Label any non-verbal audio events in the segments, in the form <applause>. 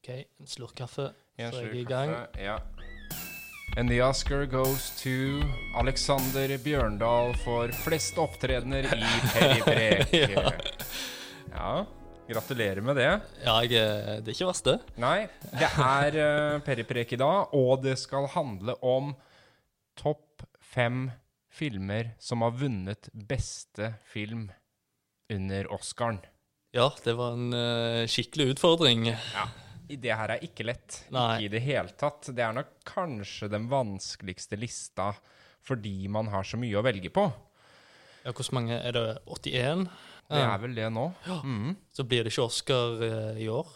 OK, en slurk kaffe, en så er jeg i gang. kaffe, Ja. And the Oscar goes to Alexander Bjørndal for flest opptredener i Periprek. <laughs> Ja. ja. Gratulerer med det. Ja, jeg, er- det er ikke verst, det. Nei, det er uh, Periprek i dag, og det skal handle om topp fem filmer som har vunnet beste film under Oscaren. Ja, det var en uh, skikkelig utfordring. Ja. Det her er ikke lett. Nei. Ikke i det hele tatt. Det er nok kanskje den vanskeligste lista fordi man har så mye å velge på. Ja, Hvor mange er det? 81? Det er vel det nå. Mhm. Så blir det ikke Oscar eh, i år?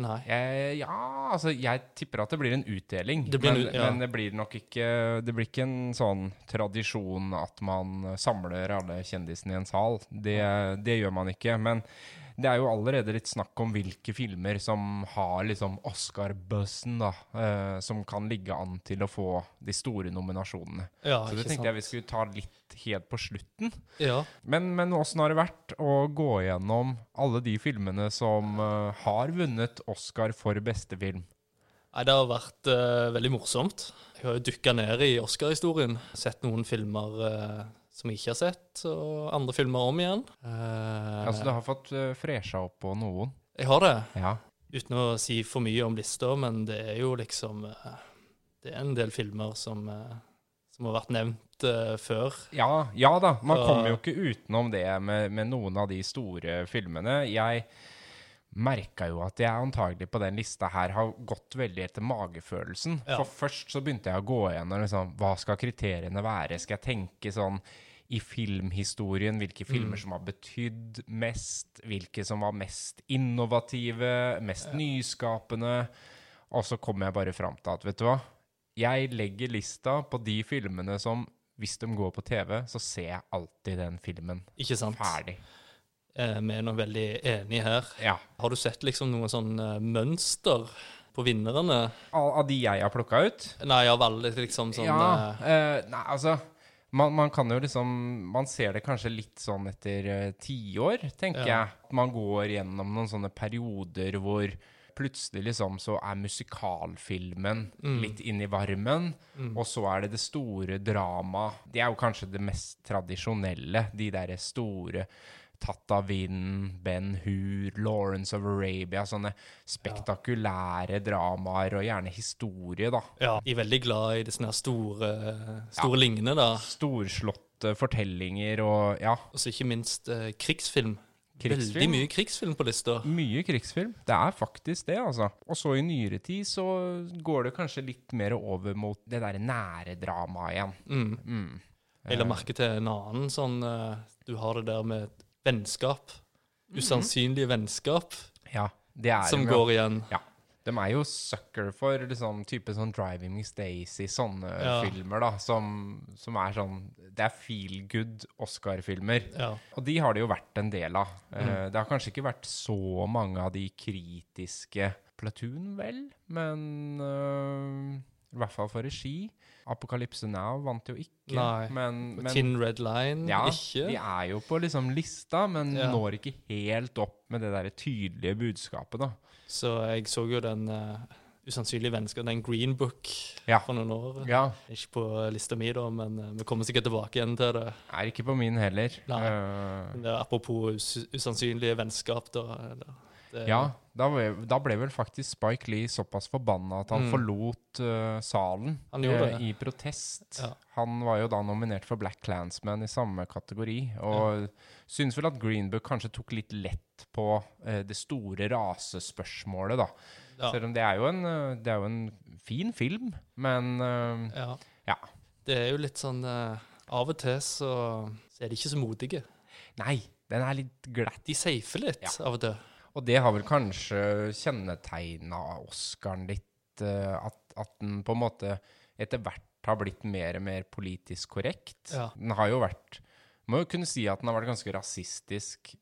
Nei. Jeg, ja, altså jeg tipper at det blir en utdeling. Det blir men, ja. men det blir nok ikke Det blir ikke en sånn tradisjon at man samler alle kjendisene i en sal. Det, det gjør man ikke. Men det er jo allerede litt snakk om hvilke filmer som har liksom Oscar-bussen, da. eh, som kan ligge an til å få de store nominasjonene. Ja, Så det tenkte tenkte jeg vi skulle ta litt helt på slutten. Ja. Men, men åssen har det vært å gå gjennom alle de filmene som eh, har vunnet Oscar for beste film? Nei, det har vært eh, veldig morsomt. Jeg har jo dykka ned i Oscar-historien. Sett noen filmer eh, som jeg ikke har sett, og andre filmer om igjen. Uh, Altså, du har fått uh, fresha opp på noen. Jeg har det, Ja. uten å si for mye om lista, men det er jo liksom uh, Det er en del filmer som, uh, som har vært nevnt eh, før. Ja, ja da. Man kommer jo ikke utenom det med, med noen av de store filmene. Jeg merka jo at jeg antagelig på den lista her har gått veldig etter magefølelsen. Ja. For først så begynte jeg å gå gjennom liksom, hva skal kriteriene være. Skal jeg tenke sånn i filmhistorien, hvilke filmer som har betydd mest, hvilke som var mest innovative, mest nyskapende. Og så kommer jeg bare fram til at, vet du hva, jeg legger lista på de filmene som hvis de går på TV, så ser jeg alltid den filmen Ikke sant? ferdig. Eh, vi er nå veldig enige her. Ja. Har du sett liksom noen sånn eh, mønster på vinnerne? Av, av de jeg har plukka ut? Nei, av alle liksom sånn ja. eh, eh, nei, altså man, man kan jo liksom Man ser det kanskje litt sånn etter uh, tiår, tenker Ja. jeg. Man går gjennom noen sånne perioder hvor plutselig liksom så er musikalfilmen Mm. litt inn i varmen, og så er det det store dramaet. Det er jo kanskje det mest tradisjonelle, de derre store Tatt av vinden, Ben Hur, Lawrence of Arabia, sånne spektakulære dramaer, og gjerne historie, da. Ja, de er veldig glad i disse store, store lingene, da. storslåtte fortellinger og ja, Og så ikke minst eh, krigsfilm. Krigsfilm? Veldig mye krigsfilm på lista. mye krigsfilm. Det er faktisk det, altså. Og så i nyere tid så går det kanskje litt mer over mot det derre nære dramaet igjen. Mm. Mm. Jeg la merke til en annen sånn eh, Du har det der med vennskap. Usannsynlige vennskap Ja, det er som de går igjen. Ja. De er jo sucker for liksom type sånn Driving Miss Daisy, sånne Ja. filmer, da, som, som er sånn Det er feel good Oscar-filmer. Ja. Og de har det jo vært en del av. Eh, Mm. det har kanskje ikke vært så mange av de kritiske Platoon, vel, men eh, i hvert fall for regi. Apokalypse Now vant jo ikke, Nei. men, men Tin Red Line ja, ikke. de er jo på liksom lista, men Ja. når ikke helt opp med det der tydelige budskapet, da. Så jeg så jo den uh, usannsynlige vennskap, den Green Book, Ja. for noen år. Ja, Ikke på lista mi, da, men uh, vi kommer sikkert tilbake igjen til det. er ikke på min heller. Nei. Uh, Men det apropos us usannsynlige vennskap, da. eller- Det, ja, da ble, da ble vel faktisk Spike Lee såpass forbanna at han Mm. forlot uh, salen eh, i protest. Ja. Han var jo da nominert for Black Clansman i samme kategori, og syns vel at Green Book kanskje tok litt lett på uh, det store rasespørsmålet, da. Ja. Selv om det er jo en, eh, det er jo en fin film, men eh, Ja. Ja. Det er jo litt sånn eh, Av og til så, så er de ikke så modige. Nei, den er litt glatt. De safer litt Ja. av og til. Og det har vel kanskje kjennetegna Oscaren litt, eh, at, at den på en måte etter hvert har blitt mer og mer politisk korrekt. Ja. Den har jo vært Må jo kunne si at den har vært ganske rasistisk,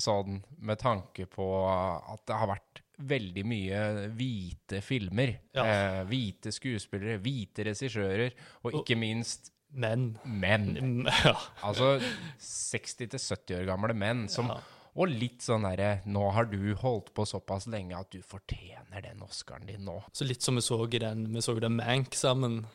sånn med tanke på at det har vært veldig mye hvite filmer. Ja. Eh, hvite skuespillere, hvite regissører, og ikke minst Men menn. mm, <laughs> Ja. Altså 60-70 år gamle menn som ja. Og litt sånn derre Nå har du holdt på såpass lenge at du fortjener den Oscaren din nå. Så litt som vi så i den Vi så den Mank sammen.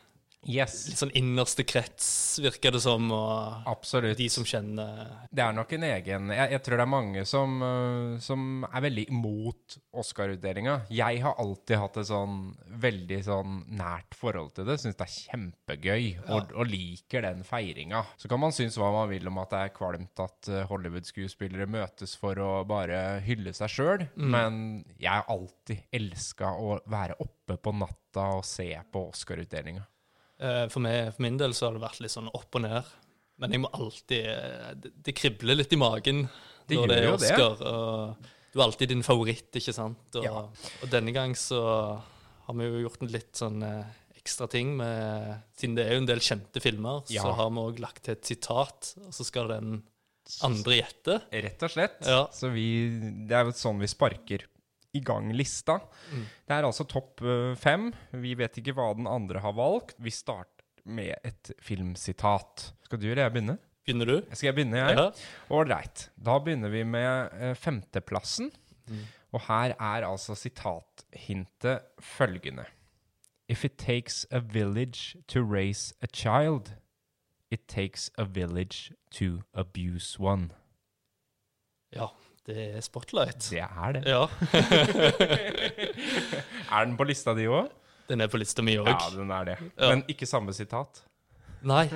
Yes. Litt sånn innerste krets, virker det som, og Absolutt. de som kjenner Det er nok en egen Jeg, jeg tror det er mange som, øh, som er veldig imot Oscar-utdelinga. Jeg har alltid hatt et sånn veldig sånn nært forhold til det. Syns det er kjempegøy og, og liker den feiringa. Så kan man synes hva man vil om at det er kvalmt at øh, Hollywood-skuespillere møtes for å bare hylle seg sjøl, men jeg har alltid elska å være oppe på natta og se på Oscar-utdelinga. Eh, For, meg, for min del så har det vært litt sånn opp og ned. Men jeg må alltid eh, Det, det kribler litt i magen Det når det er Oscar. det. Og du er alltid din favoritt, ikke sant? Og, Ja. og denne gang så har vi jo gjort en litt sånn eh, ekstra ting med Siden det er jo en del kjente filmer, Ja. så har vi òg lagt til et sitat, og så skal den andre gjette. Rett og slett. Ja. Så vi, det er jo sånn vi sparker i gang lista. Mm. Det er altså topp eh, fem. Vi vet ikke hva den andre har valgt. Vi starter med et filmsitat. Skal du eller jeg begynne? Begynner du? Skal jeg begynne, jeg? Ja. Ålreit. Da begynner vi med eh, femteplassen. Mm. Og her er altså sitathintet følgende. If it takes a village to raise a child, it takes a village to abuse one. ja. Det er Spotlight. Det er det. Ja. <laughs> Er den på lista di òg? Den er på lista mi òg. Ja, den er det. Ja. Men ikke samme sitat. Nei.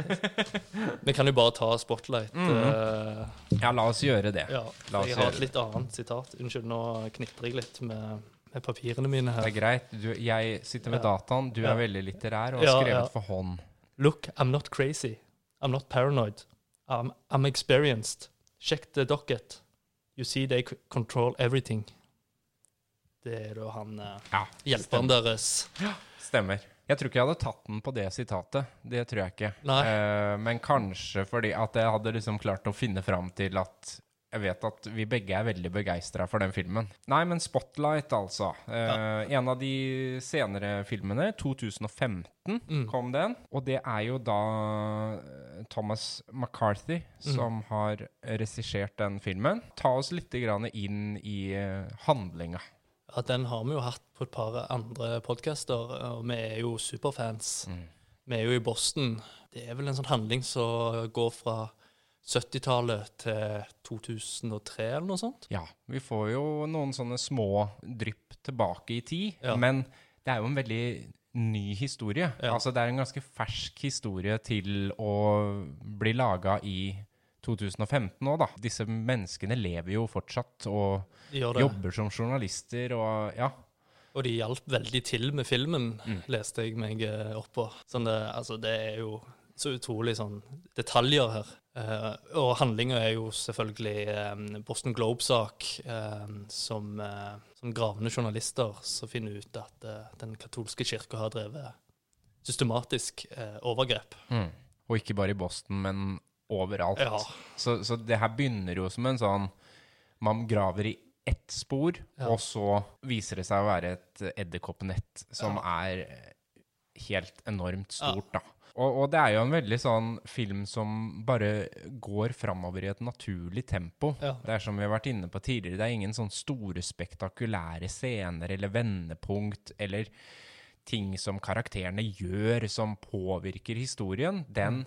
Vi kan jo bare ta Spotlight. Mm -hmm. uh, Ja, la oss gjøre det. Ja, La jeg har et litt annet sitat. Unnskyld, nå knitrer jeg litt med, med papirene mine her. Det er greit. Du, jeg sitter med Ja. dataen, du er veldig litterær og har skrevet for hånd. Look, I'm not crazy. I'm not paranoid. I'm, I'm experienced. Check the docket. You see they control everything. Det er da han eh, Ja, hjelperen deres. Stemmer. Jeg tror ikke jeg hadde tatt den på det sitatet. Det tror jeg ikke. Eh, men kanskje fordi at jeg hadde liksom klart å finne fram til at jeg vet at vi begge er veldig begeistra for den filmen. Nei, men Spotlight, altså. Eh, En av de senere filmene, 2015, Mm. kom den. Og det er jo da eh, Thomas McCarthy Mm. som har regissert den filmen. Ta oss litt grann inn i eh, handlinga. Ja, den har vi jo hatt på et par andre podcaster, og vi er jo superfans. Mm. Vi er jo i Boston. Det er vel en sånn handling som går fra 70-tallet til 2003 eller noe sånt. Ja, vi får jo noen sånne små drypp tilbake i tid, Ja. men det er jo en veldig ny historie. Ja. Altså det er en ganske fersk historie til å bli laga i 2015 nå, da. Disse menneskene lever jo fortsatt og De jobber som journalister og ja. Og de hjalp veldig til med filmen, Mm. leste jeg meg eh, opp på. Sånn det, altså, det er jo så utrolig sånn detaljer her. Eh, og handlinga er jo selvfølgelig um, Boston Globe-sak, um, som, uh, som gravende journalister som finner ut at uh, den katolske kirka har drevet systematisk overgrep. Og ikke bare i Boston, men overalt. Ja. Så, så det her begynner jo som en sånn Man graver i ett spor, Ja. og så viser det seg å være et edderkoppnett som er helt enormt stort, da. Og, og det er jo en veldig sånn film som bare går framover i et naturlig tempo. Ja. Det er som vi har vært inne på tidligere, det er ingen sånn store, spektakulære scener eller vendepunkt eller ting som karakterene gjør som påvirker historien. Den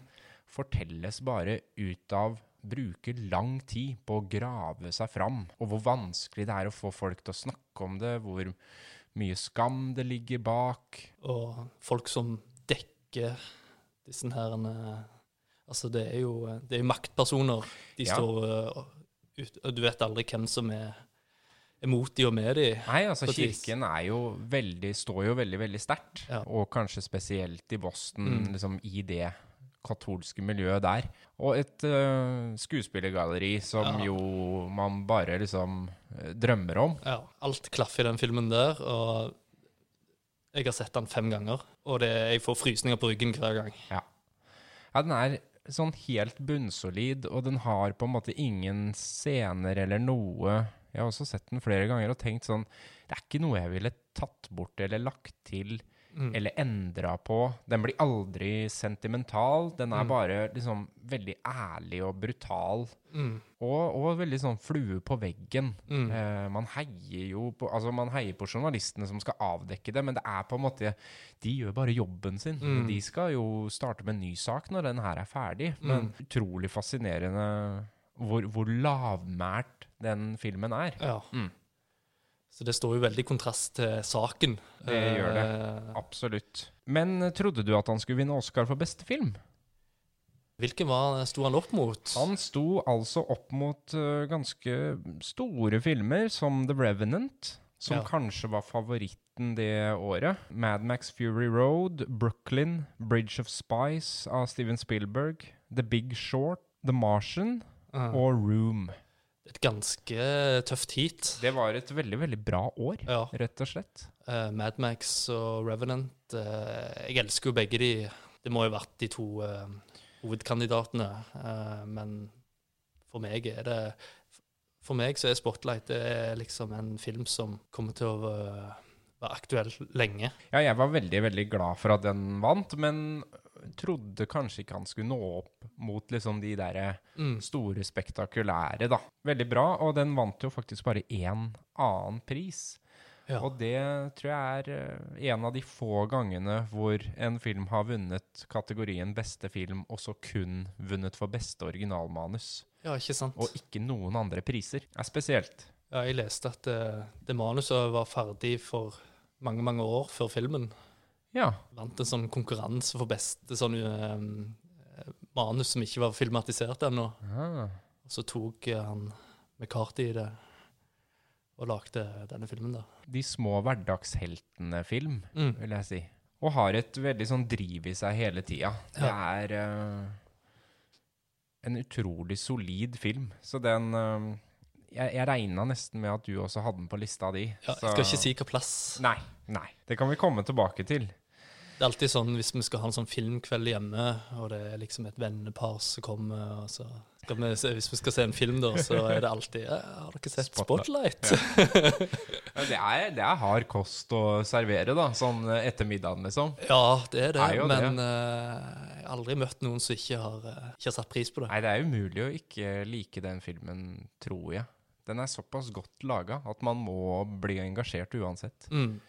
fortelles bare ut av bruker lang tid på å grave seg fram, og hvor vanskelig det er å få folk til å snakke om det, hvor mye skam det ligger bak. Og folk som dekker disse her Altså, det er jo, det er maktpersoner. De Ja. står ut, og Du vet aldri hvem som er, er mot de og med de. Nei, altså kirken er jo veldig, står jo veldig, veldig sterkt, Ja. og kanskje spesielt i Boston, Mm. liksom i det katolske miljøet der. Og et uh, skuespillergalleri som Ja. jo man bare liksom drømmer om. Ja, alt klaffer i den filmen der, og jeg har sett den fem ganger. Og det, jeg får frysninger på ryggen hver gang. Ja, den er sånn helt bunnsolid, og den har på en måte ingen scener eller noe Jeg har også sett den flere ganger og tenkt sånn Det er ikke noe jeg ville tatt bort eller lagt til Mm. eller endra på. Den blir aldri sentimental. Den er Mm. bare liksom veldig ærlig og brutal. Mm. Og, og veldig sånn flue på veggen. Mm. Eh, man heier jo på Altså man heier på journalistene som skal avdekke det, men det er på en måte De gjør bare jobben sin. Mm. De skal jo starte med en ny sak når den her er ferdig. Mm. Men utrolig fascinerende hvor, hvor lavmælt den filmen er. Ja. Mm. Så det står jo veldig kontrast til saken. Det gjør det. Eh, Absolutt. Men eh, trodde du at han skulle vinne Oscar for beste film? Hvilken var, sto han opp mot? Han sto altså opp mot uh, ganske store filmer som The Revenant, som Ja. kanskje var favoritten det året. Mad Max Fury Road, Brooklyn, Bridge of Spice av Steven Spielberg, The Big Short, The Martian uh. og Room. Et ganske tøft heat. Det var et veldig, veldig bra år, Ja. rett og slett. Uh, Mad Max og Revenant. Uh, jeg elsker jo begge de. Det må jo ha vært de to uh, hovedkandidatene. Uh, men for meg er det For meg så er Spotlight det er liksom en film som kommer til å eh, være aktuell lenge. Ja, jeg var veldig, veldig glad for at den vant, men trodde kanskje ikke han skulle nå opp mot liksom de der Mm. store, spektakulære, da. Veldig bra, og den vant jo faktisk bare én annen pris. Ja. Og det tror jeg er eh, en av de få gangene hvor en film har vunnet kategorien beste film, og så kun vunnet for beste originalmanus, ja, ikke sant? og ikke noen andre priser. Det er spesielt. Ja, jeg leste at det, det manuset var ferdig for mange, mange år før filmen. Ja. Vant en sånn konkurranse for beste sånn uh, manus som ikke var filmatisert ennå. Ah. Og så tok eh, han McCarty i det og lagde denne filmen, da. De små hverdagsheltene-film, Mm. vil jeg si. Og har et veldig sånn driv i seg hele tida. Det er uh, en utrolig solid film. Så den uh, Jeg, jeg regna nesten med at du også hadde den på lista di. Ja, så- jeg skal ikke si hva plass. Nei. Nei. Det kan vi komme tilbake til. Det er alltid sånn hvis vi skal ha en sånn filmkveld hjemme, og det er liksom et vennepar som kommer, og så skal vi se, Hvis vi skal se en film, da, så er det alltid ja, 'Har dere sett Spotlight. Spotlight?' Ja, Det er, det er hard kost å servere, da. Sånn etter middagen, liksom. Ja, det er det, Er men det. eh, jeg har aldri møtt noen som ikke har, eh, ikke har satt pris på det. Nei, det er umulig å ikke like den filmen, tror jeg. Den er såpass godt laga at man må bli engasjert uansett. Mm.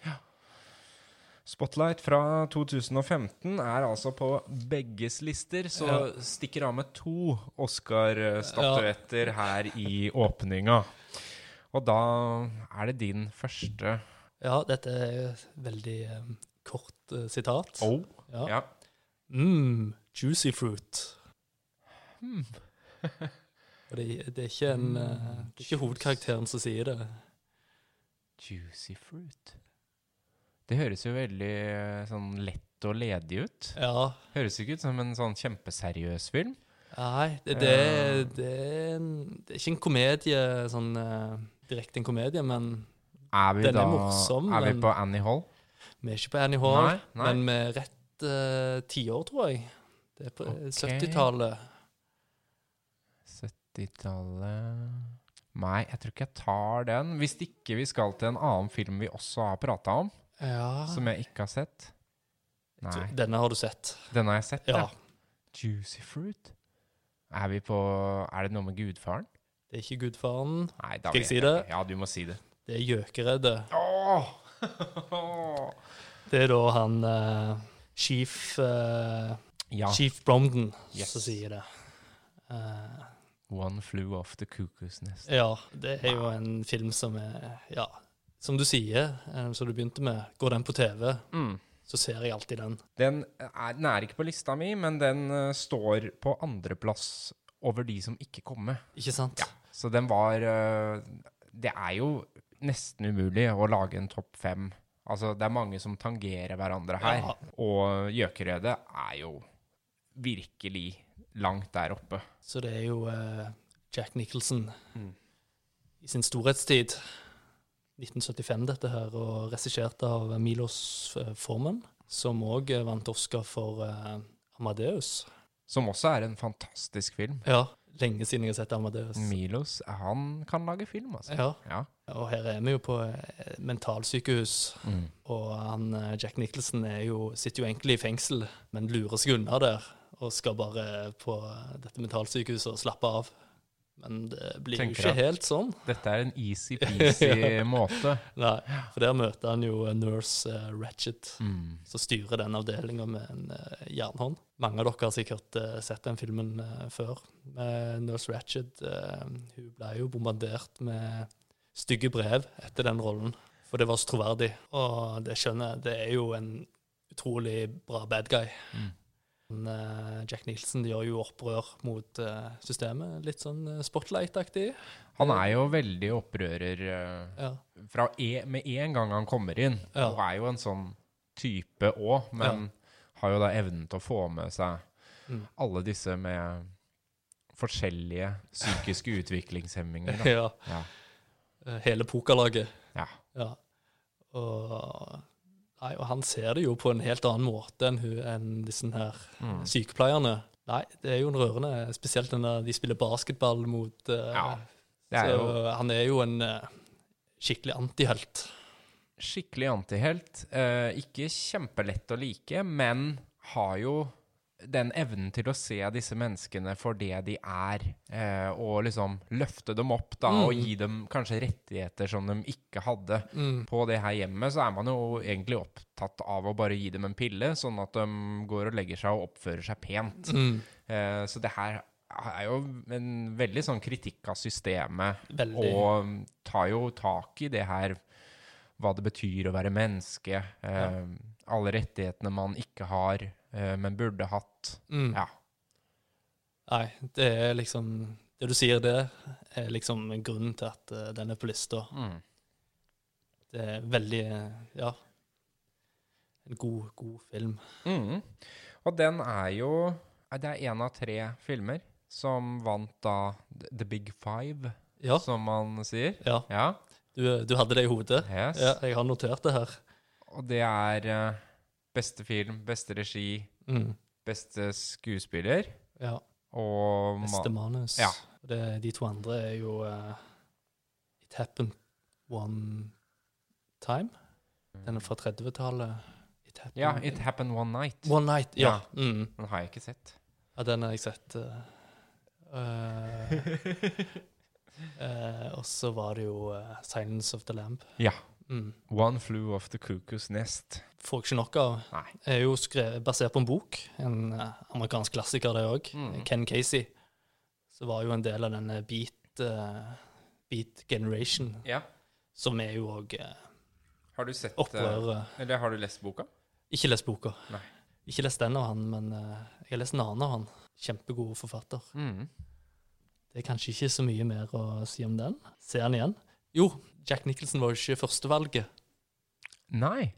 Spotlight fra 2015 er altså på begges lister, så Ja. stikker av med to Oscar-statuetter her i åpninga. Og da er det din første Ja, dette er et veldig um, kort uh, sitat. Oh. Ja. Ja. Mm, juicy fruit. Mm. <laughs> Og det, det, er ikke en, uh, det er ikke hovedkarakteren som sier det. Juicy fruit. Det høres jo veldig eh, sånn lett og ledig ut. Ja. Høres ikke ut som en sånn kjempeseriøs film. Nei, det, det, det, er, det er ikke en komedie, sånn eh, direkte en komedie, men Er vi Den er morsom, Er vi på Annie Hall? vi er ikke på Annie Hall. Nei, nei. Men med rett uh, tiår, tror jeg. Det er på okay. 70-tallet. 70-tallet Nei, jeg tror ikke jeg tar den. Hvis ikke vi skal til en annen film vi også har prata om, Ja. som jeg ikke har sett. Nei, Denne har du sett. Denne har jeg sett, Ja. Da. Juicy Fruit? Er vi på Er det noe med gudfaren? Det er ikke Gudfaren. Nei, da Skal jeg si det? Ja, du må si det. Det er Gjøkeredet. Åh! Det er da han uh, Chief uh, ja. Chief Bromden Yes. som sier det. Uh, One flew off the cuckoo's nest. ja, det er jo en film som er Ja, som du sier, eh, som du begynte med, går den på TV, Mm. så ser jeg alltid den. Den er, den er ikke på lista mi, men den eh, står på andreplass over de som ikke kom med. Ikke sant? Så den var eh, Det er jo nesten umulig å lage en topp fem. Altså, det er mange som tangerer hverandre her. Ja. Og Gjøkerødet er jo virkelig langt der oppe. Så det er jo uh, Jack Nicholson Mm. i sin storhetstid. 1975, dette her, og regissert av Milos eh, Forman, som òg vant Oscar for eh, Amadeus. Som også er en fantastisk film. Ja, lenge siden jeg har sett Amadeus. Milos, han kan lage film, altså. Ja, Ja. Og her er vi jo på eh, mentalsykehus, Mm. og han, eh, Jack Nicholson er jo, sitter jo egentlig i fengsel, men lurer seg unna der, og skal bare på eh, dette mentalsykehuset og slappe av. Men det blir jo ikke helt sånn. Dette er en easy-peasy <laughs> måte. Nei, for der møter han jo nurse uh, Ratchet, Mm. som styrer den avdelinga med en uh, jernhånd. Mange av dere har sikkert uh, sett den filmen før. Med nurse Ratchet hun ble jo bombardert med stygge brev etter den rollen, for det var så troverdig. Og det skjønner jeg, det er jo en utrolig bra bad guy. Mm. Men, eh, Jack Nielsen gjør jo opprør mot eh, systemet, litt sånn eh, spotlight-aktig. Han er jo veldig opprører Ja. fra e med en gang han kommer inn. Ja. Og er jo en sånn type òg, men har jo da evnen til å få med seg Mm. alle disse med forskjellige psykiske <laughs> utviklingshemminger. Ja. Ja. Hele pokerlaget. ja. Ja. Og, nei, og han ser det jo på en helt annen måte enn, hun, enn disse her Mm. sykepleierne. Nei, det er jo en rørende, spesielt når de spiller basketball mot uh, Ja, er så jo Han er jo en uh, skikkelig antihelt. skikkelig antihelt. Uh, ikke kjempelett å like, men har jo den evnen til å se disse menneskene for det de er, eh, og liksom løfte dem opp da, og Mm. gi dem kanskje rettigheter som de ikke hadde. Mm. På det her hjemmet så er man jo egentlig opptatt av å bare gi dem en pille, sånn at de går og legger seg og oppfører seg pent. Mm. Eh, så det her er jo en veldig sånn kritikk av systemet, Veldig. og tar jo tak i det her, hva det betyr å være menneske, eh, alle rettighetene man ikke har, eh, men burde hatt. Mm. Ja. Nei, det er liksom Det du sier der, er liksom grunnen til at uh, den er på lista. Mm. Det er veldig eh, Ja. En god, god film. Mm. Og den er jo eh, Det er én av tre filmer som vant da The Big Five, Ja. som man sier. ja. Ja. Du, du hadde det i hodet? Yes. Ja, jeg har notert det her. Og det er eh, beste film, beste regi, Mm. beste skuespiller Ja. og ma- Beste manus. Ja. Og Det, de to andre er jo eh, It Happened One Time. Den er fra 30-tallet. It Happened Ja, It Happened One Night. One Night. Ja. Ja. Mm. Den har jeg ikke sett. ja, den har jeg sett. eh, eh, <laughs> eh, og så var det jo eh, Silence of the Lamb. Ja. Mm. One Flew Off the Cuckoo's Nest. Får ikke nok av. Nei. Er jo skrevet, basert på en bok. En eh, amerikansk klassiker, det òg. Mm. Ken Casey. Så var jo en del av denne Beat, uh, beat Generation, Ja. som er jo òg uh, Har du sett eh. Eller har du lest boka? Ikke lest boka. Nei. Ikke lest den av han, men eh, jeg har lest en annen av han. Kjempegod forfatter. Mm. Det er kanskje ikke så mye mer å si om den. Se han igjen. Jo, Jack Nicholson var jo ikke førstevalget. Nei.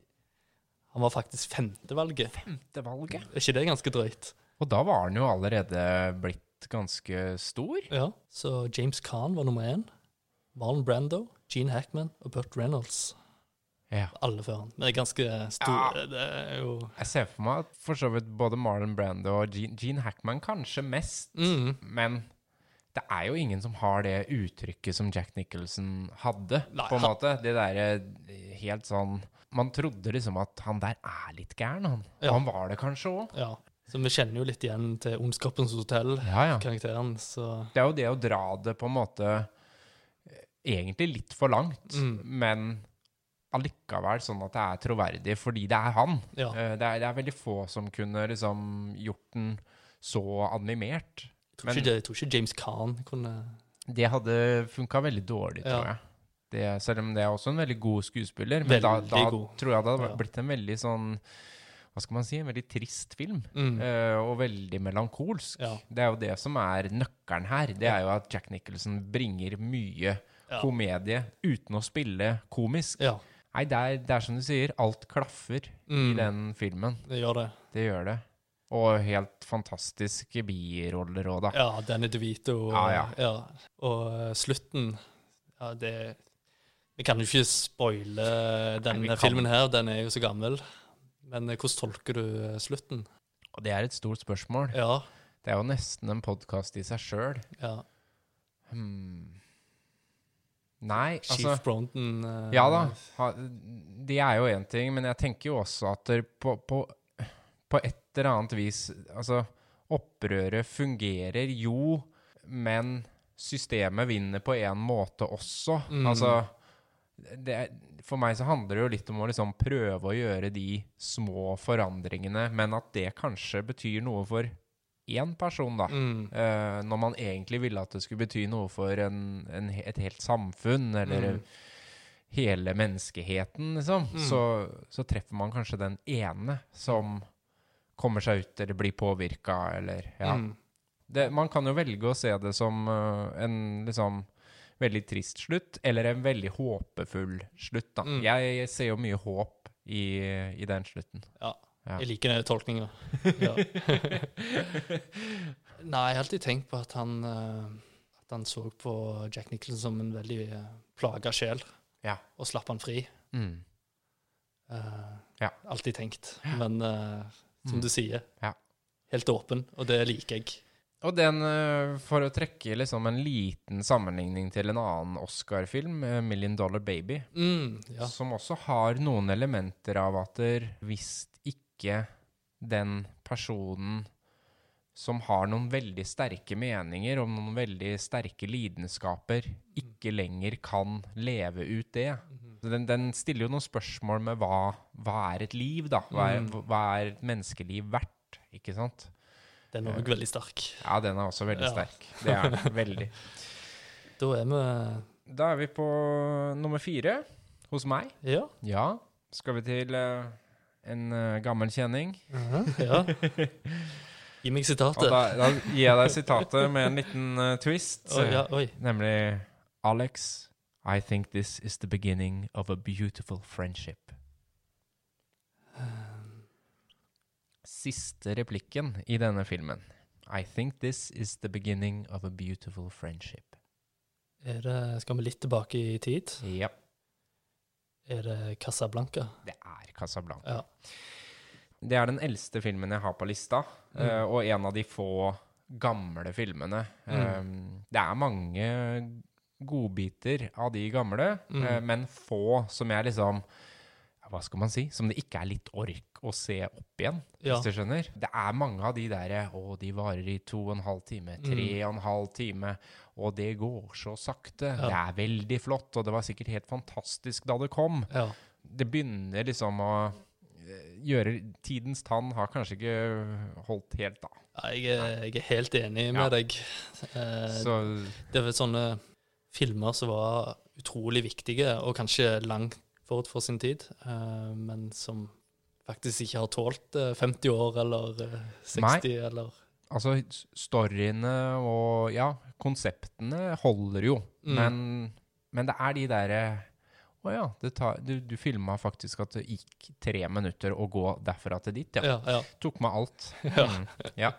Han var faktisk femtevalget. Femte valget. Er ikke det ganske drøyt? Og da var han jo allerede blitt ganske stor. Ja. Så James Caan var nummer én. Marlon Brando, Gene Hackman og Burt Reynolds. Ja. Alle før han. Men det er ganske stor Det er jo Jeg ser for meg at for så vidt både Marlon Brando og Gene, Gene Hackman kanskje mest, mm. men det er jo ingen som har det uttrykket som Jack Nicholson hadde, Nei, på en måte. Det derre helt sånn Man trodde liksom at han der er litt gæren, han. Ja. Han var det kanskje òg. Ja. Så vi kjenner jo litt igjen til Ondskapens hotell, Ja, Det er jo det å dra det på en måte eh, egentlig litt for langt, Mm. men allikevel sånn at det er troverdig fordi det er han. Eh, Det er, det er veldig få som kunne liksom gjort den så animert. Tror, ikke, jeg tror ikke James Caan kunne Det hadde funka veldig dårlig, Ja. tror jeg. Det, selv om det er også en veldig god skuespiller. Men da, Veldig da god. tror jeg det hadde blitt en veldig sånn Hva skal man si? En veldig trist film. mm. Uh, og veldig melankolsk. Ja. Det er jo det som er nøkkelen her. Det er jo at Jack Nicholson bringer mye Ja. komedie uten å spille komisk. ja. Nei, det er, det er som du sier, alt klaffer i Mm. den filmen. Det gjør det. Det gjør det. Og helt fantastiske biroller òg, da. Ja, Danny DeVito. Og, Ja, ja. og eh, slutten Ja, det Vi kan jo ikke spoile denne Nei, filmen her, den er jo så gammel. Men eh, hvordan tolker du eh, slutten? Og det er et stort spørsmål. Ja. Det er jo nesten en podkast i seg sjøl. ja. Hmm. Nei, Chief altså Bronton uh, Ja da, ha, det er jo én ting, men jeg tenker jo også at på, på, på et eller annet vis Altså, opprøret fungerer jo, men systemet vinner på en måte også. Mm. Altså det, er- For meg så handler det jo litt om å liksom prøve å gjøre de små forandringene, men at det kanskje betyr noe for én person, da. Mm. Uh, når man egentlig ville at det skulle bety noe for en, en, et helt samfunn, eller Mm. hele menneskeheten, liksom, Mm. så, så treffer man kanskje den ene som kommer seg ut eller blir påvirka, eller ja. Mm. Det, man kan jo velge å se det som uh, en liksom veldig trist slutt, eller en veldig håpefull slutt, da. Mm. Jeg, jeg ser jo mye håp i, i den slutten. Ja. Ja. Jeg liker den tolkninga. <laughs> ja. Nei, jeg har alltid tenkt på at han, uh, at han så på Jack Nicholson som en veldig uh, plaga sjel, Ja. og slapp han fri. Mm. Uh, Ja. Alltid tenkt. Men eh, som Mm. du sier, Ja. helt åpen, og det liker jeg. Og den, eh, for å trekke liksom en liten sammenligning til en annen Oscar-film, eh, 'Million Dollar Baby', Mm, ja. som også har noen elementer av at hvis ikke den personen som har noen veldig sterke meninger om noen veldig sterke lidenskaper, ikke lenger kan leve ut det. Den, den stiller jo noen spørsmål med hva, hva er et liv, da? Hva er, Mm. hva er et menneskeliv verdt? Ikke sant? Den er òg veldig sterk. Ja, den er også veldig Ja. sterk. Det er den. <laughs> Veldig. Da er vi Da er vi på nummer fire hos meg. Ja. Ja. Skal vi til uh, en uh, gammel kjenning? ja. <laughs> Gi meg Og sitatet. da, da gir jeg deg sitatet med en liten uh, twist. oh, ja, oi. Nemlig Alex, I think this is the beginning of a beautiful friendship. Siste replikken i denne filmen. I think this is the beginning of a beautiful friendship. Er det, skal vi litt tilbake i tid? Ja, Er det Casablanca? det er Casablanca. Ja. Det er den eldste filmen jeg har på lista, Mm. eh, og en av de få gamle filmene. Mm. Eh, det er mange godbiter av de gamle, Mm. eh, men få som jeg liksom Hva skal man si? Som det ikke er litt ork å se opp igjen, Ja. hvis du skjønner. Det er mange av de derre Å, de varer i to og en halv time, tre Mm. og en halv time, og det går så sakte. Ja. Det er veldig flott, og det var sikkert helt fantastisk da det kom ja. det begynner liksom å gjøre Tidens tann har kanskje ikke holdt helt, da. Ja, Jeg er, jeg er helt enig Ja. med deg. Eh, Så det er sånne filmer som var utrolig viktige, og kanskje langt forut for sin tid, eh, men som faktisk ikke har tålt eh, 50 år eller eh, 60 eller altså, storyene og ja, konseptene holder jo, Mm. men, men det er de derre Å ja, det tar, du, du filma faktisk at det gikk tre minutter å gå derfra til dit, ja. Ja, ja. Tok med alt. <laughs> Ja. Mm, ja.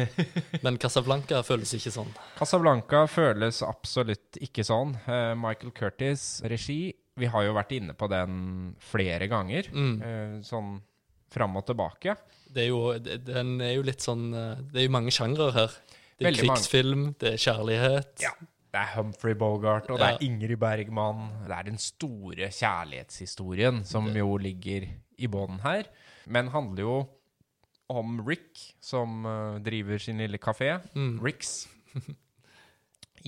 <laughs> Men Casablanca føles ikke sånn. Casablanca føles absolutt ikke sånn. Uh, Michael Curtis regi. Vi har jo vært inne på den flere ganger. Mm. Uh, sånn fram og tilbake. Det er jo, den er jo litt sånn eh, Det er jo mange sjangre her. Det er Veldig mange. krigsfilm, det er kjærlighet. Ja. Det er Humphrey Bogart, og det er Ingrid Bergman. Det er den store kjærlighetshistorien som jo ligger i bånn her. Men handler jo om Rick, som eh, driver sin lille kafé, Mm. Ricks, <laughs>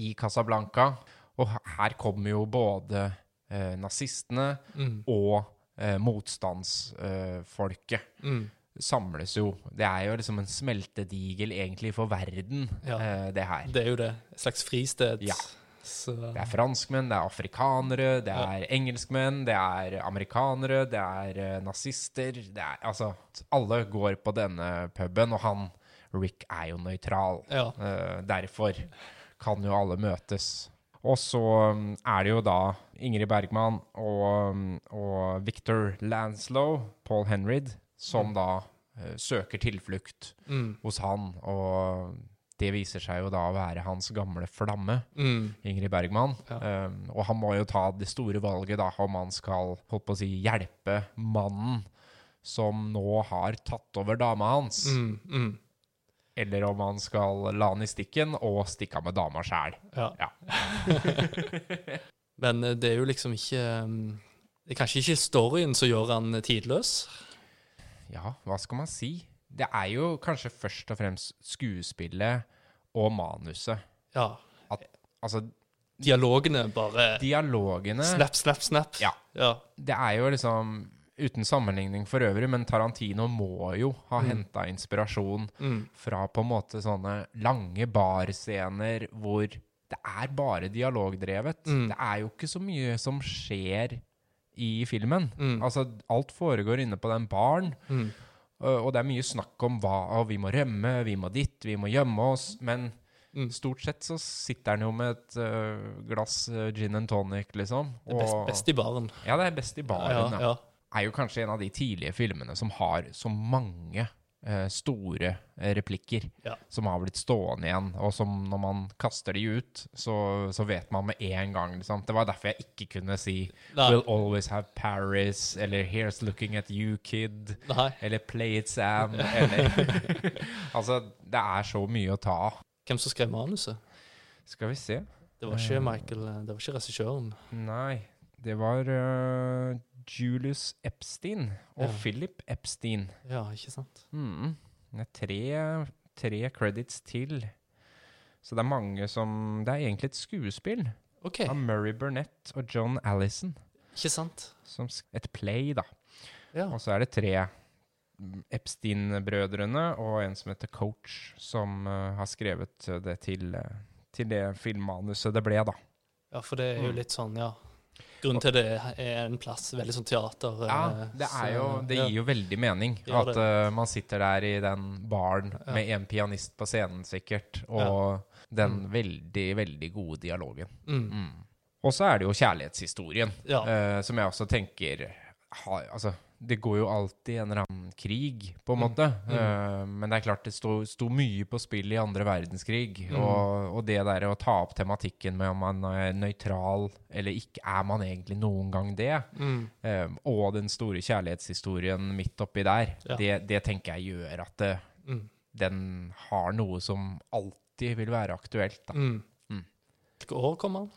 i Casablanca. Og her kommer jo både eh, nazistene Mm. og eh, motstandsfolket. Mm. Samles jo. Det er jo liksom en smeltedigel egentlig for verden, Ja. eh, det her. Det er jo det. Et slags fristed. Ja. Så, Det er franskmenn, det er afrikanere, det Ja. er engelskmenn, det er amerikanere, det er uh, nazister Det er altså Alle går på denne puben, og han Rick er jo nøytral. ja. Uh, derfor kan jo alle møtes. Og så um, er det jo da Ingrid Bergman og, um, og Victor Lanslow, Paul Henrid, som da uh, søker tilflukt Mm. hos han. Og det viser seg jo da å være hans gamle flamme. Mm. Ingrid Bergman. Ja. Um, og han må jo ta det store valget da, om han skal holdt på å si, hjelpe mannen som nå har tatt over dama hans, Mm. Mm. eller om han skal la han i stikken og stikke av med dama sjæl. Ja. Ja. <laughs> Men eh, det er jo liksom ikke mm, Det er kanskje ikke storyen som gjør han tidløs. Ja, hva skal man si? Det er jo kanskje først og fremst skuespillet og manuset. Ja. Altså, Dialogene bare dialogene Snap, snap, snap. Ja. ja. Det er jo liksom Uten sammenligning for øvrig, men Tarantino må jo ha Mm. henta inspirasjon Mm. fra på en måte sånne lange barscener hvor det er bare dialogdrevet. Mm. Det er jo ikke så mye som skjer i filmen. Mm. Altså, alt foregår inne på den baren, Mm. og det er mye snakk om hva vi må rømme, vi må dit, vi må gjemme oss, men Mm. stort sett så sitter han jo med et glass gin and tonic, liksom. Det er best, best i baren. Ja, det er best i baren. ja, ja. ja. Er jo kanskje en av de tidlige filmene som har så mange store eh, replikker Ja. som har blitt stående igjen, og som når man kaster de ut, så, så vet man med en gang, liksom. Det var derfor jeg ikke kunne si Nei. We'll always have Paris, eller Here's looking at you, kid, Nei. eller Play it, Sam, eller <laughs> Altså, det er så mye å ta av. Hvem som skrev manuset? Skal vi se. Det var ikke Michael, eh, det var ikke regissøren. Nei, det var eh, Julius Epstein og Ja. Philip Epstein. Ja, ikke sant? Mm. Det er tre, tre credits til. Så det er mange som Det er egentlig et skuespill okay. av Murray Burnett og John Allison. ikke sant? Som, et play, da. Ja. Og så er det tre Epstein-brødrene og en som heter Coach, som uh, har skrevet eh, det til, uh, til det filmmanuset det ble, da. ja, for det er jo Mm. litt sånn, ja. Grunnen til det er en plass, veldig sånn teater. Ja, eh, det, er jo, det gir jo veldig mening at uh, man sitter der i den baren Ja. med en pianist på scenen, sikkert, og den veldig, veldig gode dialogen. Mm. Mm. Og så er det jo kjærlighetshistorien, eh, som jeg også tenker har, Altså, det går jo alltid en eller annen krig, på en Mm. måte. Mm. Uh, men det er klart det sto, sto mye på spill i andre verdenskrig. Mm. Og, og det der å ta opp tematikken med om man er nøytral eller ikke, er man egentlig noen gang det? Eh, og den store kjærlighetshistorien midt oppi der, Ja. det, det tenker jeg gjør at det, Mm. den har noe som alltid vil være aktuelt. Da. Mm. Mm. Hvilke år kom han?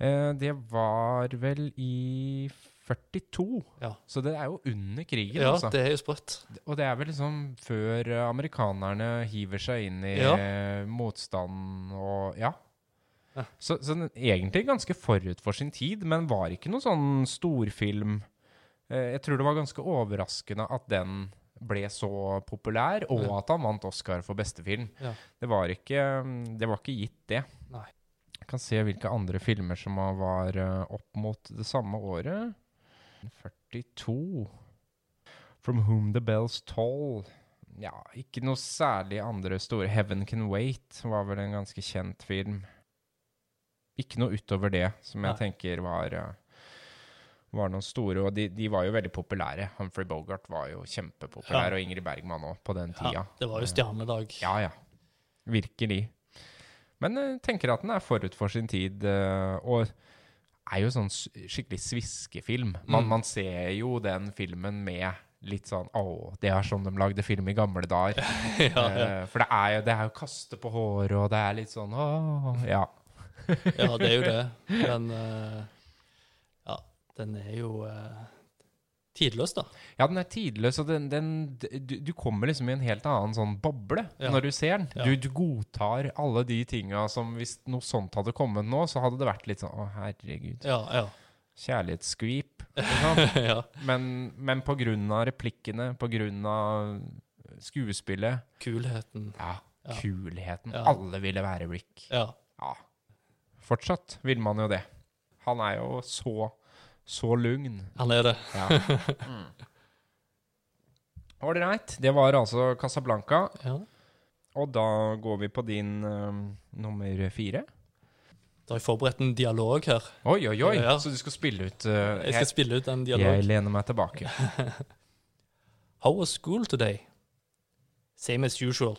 Uh, det var vel i 42, Ja, så det er jo under krigen. ja altså. det er jo sprøtt. Og det er vel liksom før eh, amerikanerne hiver seg inn i Ja. eh, motstand og Ja. Ja. Så, så den, egentlig ganske forut for sin tid, men var ikke noen sånn storfilm. Eh, jeg tror det var ganske overraskende at den ble så populær, og at han vant Oscar for beste film. Det, var ikke, mm, det var ikke gitt, det. Nei. Jeg kan se hvilke andre filmer som var opp mot det samme året. 42. From Whom the Bells Toll. Ja, ikke noe særlig andre store. Heaven Can Wait var vel en ganske kjent film. Ikke noe utover det som jeg Nei. tenker var, eh, var noen store. Og de, de var jo veldig populære. Humphrey Bogart var jo kjempepopulær, Ja. og Ingrid Bergman òg, på den tida. Ja, det var jo stjernedag. Ja, ja. Virkelig. Men jeg tenker at den er forut for sin tid, eh, og er jo sånn skikkelig sviskefilm. Man, Mm. man ser jo den filmen med litt sånn Å, det er sånn de lagde film i gamle dager. <laughs> ja, ja. Eh, For det er jo det er jo kaste på håret, og det er litt sånn Å, ja. ja, det er jo det. <laughs> Men uh, ja, den er jo eh, tidløs, da. Ja, den er tidløs, og den, den du, du kommer liksom i en helt annen sånn boble Ja. når du ser den. Ja. Du, du godtar alle de tinga som Hvis noe sånt hadde kommet nå, så hadde det vært litt sånn Å, herregud. Ja, ja. Kjærlighetsskvip. <laughs> ja. Men, men på grunn av replikkene, på grunn av skuespillet Kulheten. Ja, kulheten. Alle ville være Rick. Ja. Ja. Fortsatt vil man jo det. Han er jo så, så lugn. Han er det. Ja. <laughs> Ålreit. Det var altså Casablanca. Ja. Og da går vi på din eh, nummer fire. Da har jeg forberedt en dialog her. Oi, oi, oi! Ja. Så du skal spille ut uh, Jeg skal spille ut en dialog. jeg lener meg tilbake. <laughs> How was school today? Same as usual.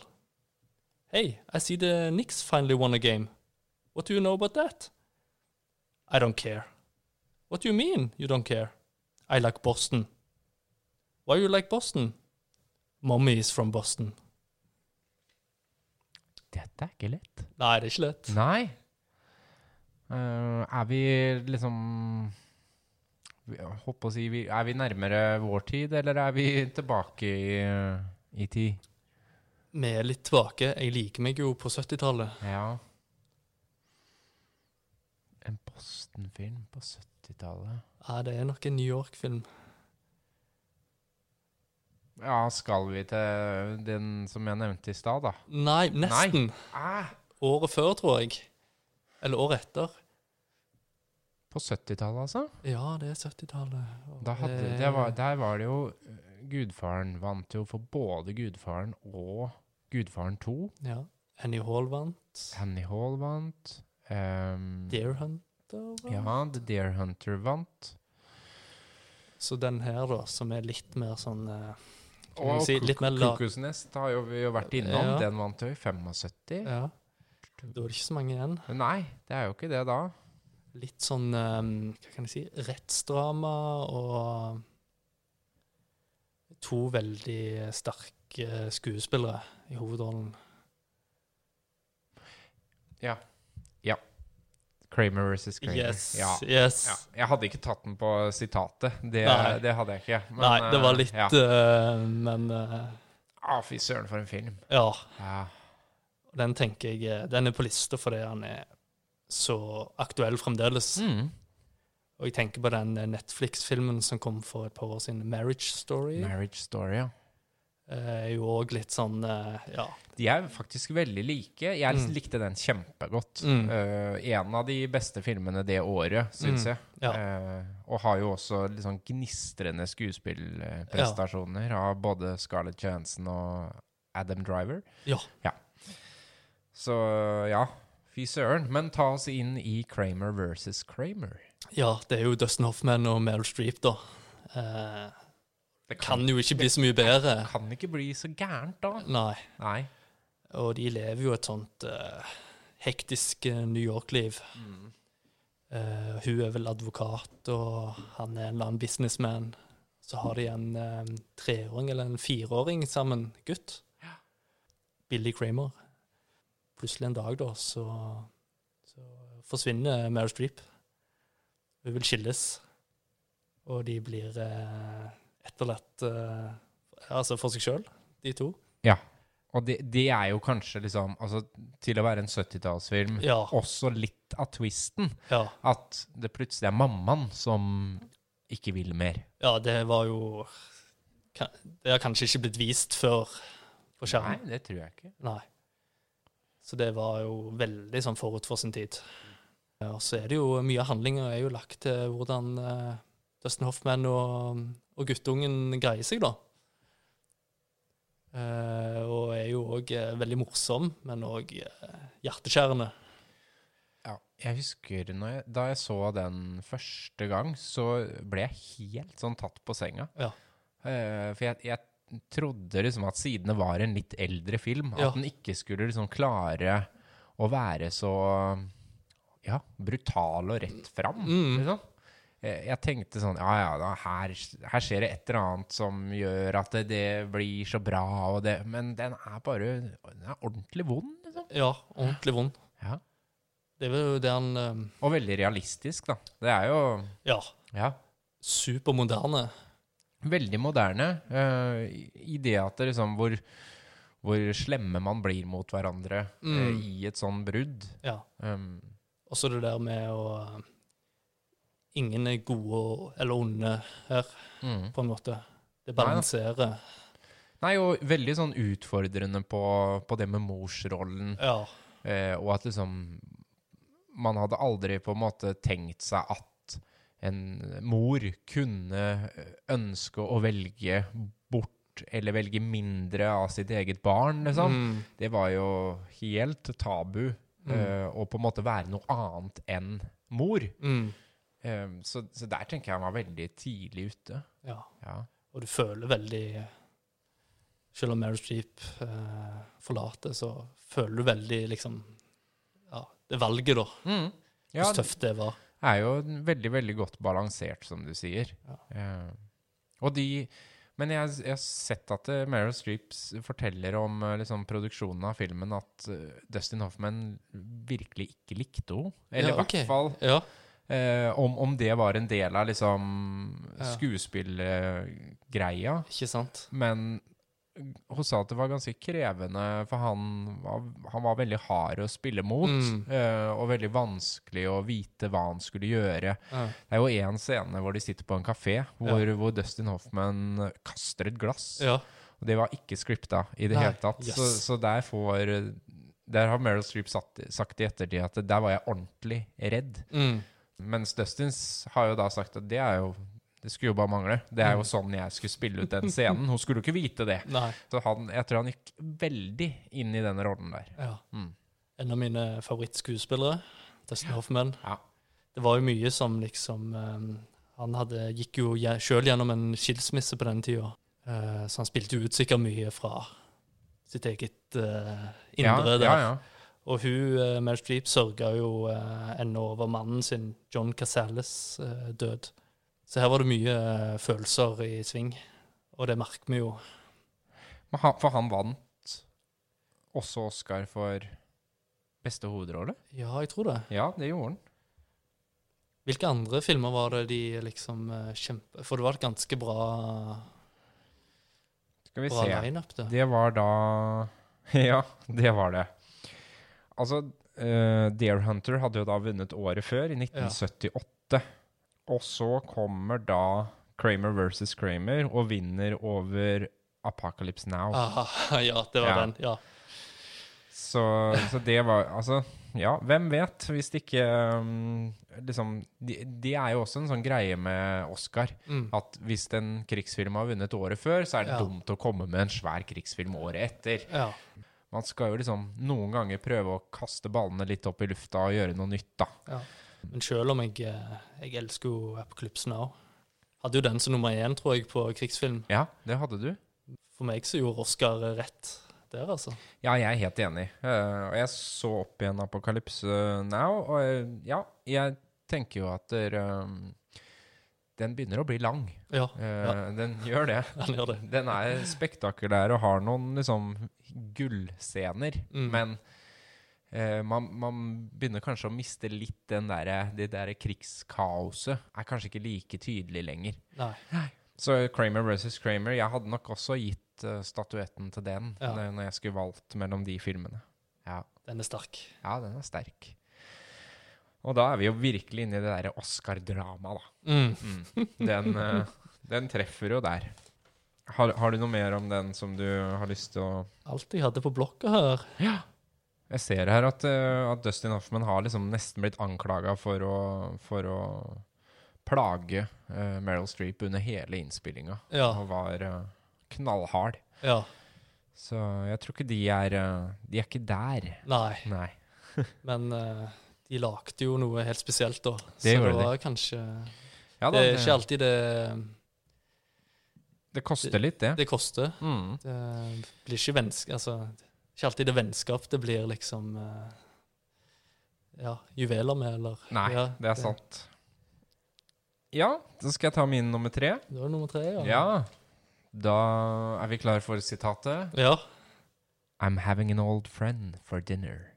Hey, I see the Knicks finally won a game. What do you know about that? I don't care. What do you mean you don't care? I like Boston. Why you like Boston? Mommy is from Boston. Dette er ikke lett. Nei, det er ikke lett. Nei. Uh, er vi liksom å si Er vi nærmere vår tid, eller er vi tilbake i, i tid? Vi er litt tilbake. Jeg liker meg jo på 70-tallet. Ja. En Boston-film på 70-tallet. Ja, det er nok en New York-film. Ja, skal vi til den som jeg nevnte i stad, da? Nei, nesten. Ah, Året før, tror jeg. Eller året etter. på 70-tallet, altså? Ja, det er 70-tallet. Og Da hadde, det- det var, der var det jo eh, Gudfaren vant jo for både Gudfaren og Gudfaren 2. Ja. Annie Hall vant. Annie Hall vant. Um, Deer Hunter vant. ja, The Deer Hunter vant. Så den her, da, som er litt mer sånn eh, Kan Og si, litt mer la- Cuckoo's Nest har jo vi jo vært innom. Ja. Den vant jo i 75. Ja. Da er det ikke så mange igjen. Nei, det er jo ikke det da. Litt sånn eh, Hva kan jeg si Rettsdrama og To veldig sterke skuespillere i hovedrollen. Kramer versus Kramer. Yes. Ja. yes. Ja, jeg hadde ikke tatt den på sitatet. Det, det hadde jeg ikke. Men, Nei, det var eh, litt Ja, uh, Men uh, ah, fy søren, for en film. ja. Ja. Den tenker jeg Den er på lista fordi han er så aktuell fremdeles. Mm. Og jeg tenker på den Netflix-filmen som kom for et par år siden, 'Marriage Story'. Marriage Story, ja. Eh, er jo òg litt sånn eh, Ja. De er faktisk veldig like. Jeg Mm. likte den kjempegodt. Mm. Uh, en av de beste filmene det året, syns Mm, jeg. ja. Uh, og har jo også litt sånn gnistrende skuespillprestasjoner av både Scarlett Johansson og Adam Driver. Ja. Så ja, fy søren. Men ta oss inn i Kramer versus Kramer. ja, det er jo Dustin Hoffman og Meryl Streep, da. Eh, Det kan jo ikke bli så mye bedre. Det kan ikke bli så gærent, da. Nei. Nei. Og de lever jo et sånt uh, hektisk eh, New York-liv. Mm. Uh, hun er vel advokat, og han er en eller annen businessman. Så har de en eh, treåring eller en fireåring sammen, gutt. Ja. Billy Kramer. Plutselig en dag, da, så, så forsvinner Meryl Streep. Hun vil skilles. Og de blir eh, etterlatt uh, altså for seg sjøl, de to. Ja. Og det, de er jo kanskje liksom Altså, til å være en 70-tallsfilm, Ja. også litt av twisten. Ja. At det plutselig er mammaen som ikke vil mer. Ja, det var jo Det har kanskje ikke blitt vist før på skjermen. Nei, det tror jeg ikke. Nei. Så det var jo veldig sånn forut for sin tid. Og så er det jo mye av handlinga er jo lagt til hvordan eh, Dustin Hoffman og, og guttungen greier seg, da. Eh, og er jo òg veldig morsom, men òg hjerteskjærende. Ja, jeg husker når jeg, da jeg så den første gang, så ble jeg helt sånn tatt på senga. Ja. Eh, for jeg, jeg trodde liksom at siden det var en litt eldre film, Ja. at den ikke skulle liksom klare å være så ja, brutal og rett fram. Mm. Liksom. Eh, Jeg tenkte sånn Ja, ja, da, her, her skjer det et eller annet som gjør at det, det blir så bra, og det, men den er bare Den er ordentlig vond, liksom. Ja, ordentlig vond. Ja. Det er jo det han um, Og veldig realistisk, da. Det er jo Ja, ja, supermoderne. veldig moderne Uh, i- det at det liksom hvor, hvor slemme man blir mot hverandre mm. uh, i et sånn brudd. Ja. Um, Og så det der med å eh, Ingen er gode eller onde her, mm. på en måte. Det balanserer. Nei, og veldig sånn utfordrende på, på det med morsrollen. Ja. Eh, og at liksom Man hadde aldri på en måte tenkt seg at en mor kunne ønske å velge bort eller velge mindre av sitt eget barn, liksom. Mm. Det var jo helt tabu Mm. eh, å på en måte være noe annet enn mor. Mm. Eh, så, så der tenker jeg han var veldig tidlig ute. ja. Ja. Og du føler veldig Selv om Meryl Streep eh, forlater, så føler du veldig liksom Ja, det valget, da. Mm. Ja, Hvor tøft det var. Det er jo veldig, veldig godt balansert, som du sier. Ja. Eh, og de Men jeg, jeg har sett at uh, Meryl Streep forteller om uh, liksom, produksjonen av filmen at uh, Dustin Hoffman virkelig ikke likte henne. Eller i Ja, ok. hvert fall Ja. Eh, om, om det var en del av liksom Ja. skuespillgreia. Ikke sant? Men hun sa at det var ganske krevende, for han var, han var veldig hard å spille mot. Mm. eh, og veldig vanskelig å vite hva han skulle gjøre. Ja. Det er jo én scene hvor de sitter på en kafé, hvor, hvor Dustin Hoffman kaster et glass. ja. Og det var ikke scripta i det Nei, hele tatt. yes. Så, så der får Der har Meryl Streep satt, sagt i ettertid at der var jeg ordentlig redd. Mm. Mens Dustins har jo da sagt at det er jo Det skulle jo bare mangle. Det er jo sånn jeg skulle spille ut den scenen. Hun skulle jo ikke vite det. Nei. Så han, jeg tror han gikk veldig inn i den rollen der. Ja. Mm. En av mine favorittskuespillere, Dustin Hoffman. Ja. Det var jo mye som liksom um, Han hadde, gikk jo sjøl gjennom en skilsmisse på den tida, uh, så han spilte jo ut sikkert mye fra sitt eget uh, indre ja, der. ja, ja. Og hun, uh, Mel Streep, sørga jo uh, ennå over mannen sin, John Casales, uh, død. Så her var det mye eh, følelser i sving, og det merker vi jo. Han, for han vant også Oscar for beste hovedrolle? Ja, jeg tror det. Ja, det gjorde han. Hvilke andre filmer var det de liksom kjempe... For det var et ganske bra, Skal vi bra se. Det var da <laughs> Ja, det var det. Altså, uh, Deer Hunter hadde jo da vunnet året før, i 1978. Og så kommer da Kramer versus Kramer og vinner over Apocalypse Now. Aha, <laughs> ja, det var Ja. den. Ja. Så, så det var Altså, ja, hvem vet? Hvis det ikke um, Liksom det de er jo også en sånn greie med Oscar. Mm. At hvis en krigsfilm har vunnet året før, så er det Ja. dumt å komme med en svær krigsfilm året etter. ja. Man skal jo liksom noen ganger prøve å kaste ballene litt opp i lufta og gjøre noe nytt, da. Ja. Men selv om jeg, eh, jeg elsker jo Apocalypse Now Hadde jo den som nummer én, tror jeg, på krigsfilm. Ja, det hadde du. For meg så gjorde Oscar rett der, altså. Ja, jeg er helt enig. Eh, og jeg så opp igjen Apokalypse Now, og eh, ja, jeg tenker jo at der, den begynner å bli lang. Ja, Eh, Ja. Den gjør det. <laughs> Den, gjør det. Den er spektakulær og har noen liksom gullscener, Mm. men uh, man, man begynner kanskje å miste litt den der, det der krigskaoset. Er kanskje ikke like tydelig lenger. Nei. Så Kramer versus Kramer, jeg hadde nok også gitt uh, statuetten til den Ja. når jeg skulle valgt mellom de filmene. Ja. Den er sterk. ja, den er sterk. Og da er vi jo virkelig inne i det derre Oscar-dramaet, da. Mm. Mm. Den, eh, den treffer jo der. Har, har du noe mer om den som du har lyst til å Alt jeg hadde på blokka her. Ja. Jeg ser her at, eh, at Dustin Hoffman har liksom nesten blitt anklaga for for å plage uh, Meryl Streep under hele innspillinga. Ja. Og var uh, knallhard. ja. Så jeg tror ikke de er De er ikke der. Nei. Nei. <laughs> Men eh, de lagde jo noe helt spesielt, da. Det så det de. var kanskje Ja, da, Det er ikke alltid det det koster litt, det. det koster. Mm. Det blir ikke vennskap Altså, ikke alltid det vennskap det blir liksom eh, Ja, juveler med, eller Nei, ja, det er sant. Ja, så skal jeg ta min nummer tre. Det var nummer tre, ja. Ja. Da er vi klare for sitatet. Ja. I'm having an old friend for dinner.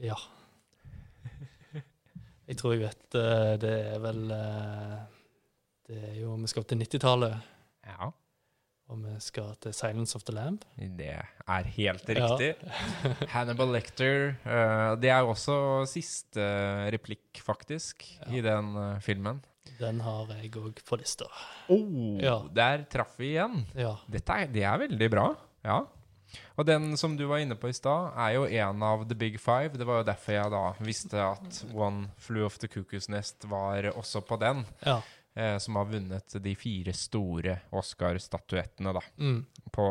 Ja. <laughs> Jeg tror jeg vet eh, Det er vel eh, Det er jo Vi skal til 90-tallet, Ja, og vi skal til 'Silence of the Lamb'. det er helt Ja. riktig. <laughs> Hannibal Lecter. eh, det er jo også siste replikk, faktisk, i den filmen. Den har jeg òg på lista. Oh, Ja. Der traff vi igjen. Ja. Dette er, det er veldig bra. Ja. Og den som du var inne på i stad, er jo en av The Big Five. Det var jo derfor jeg da visste at One Flew of the Cuckoo's Nest var også på den. ja. Eh, som har vunnet de fire store Oscar-statuettene, da. Mm. På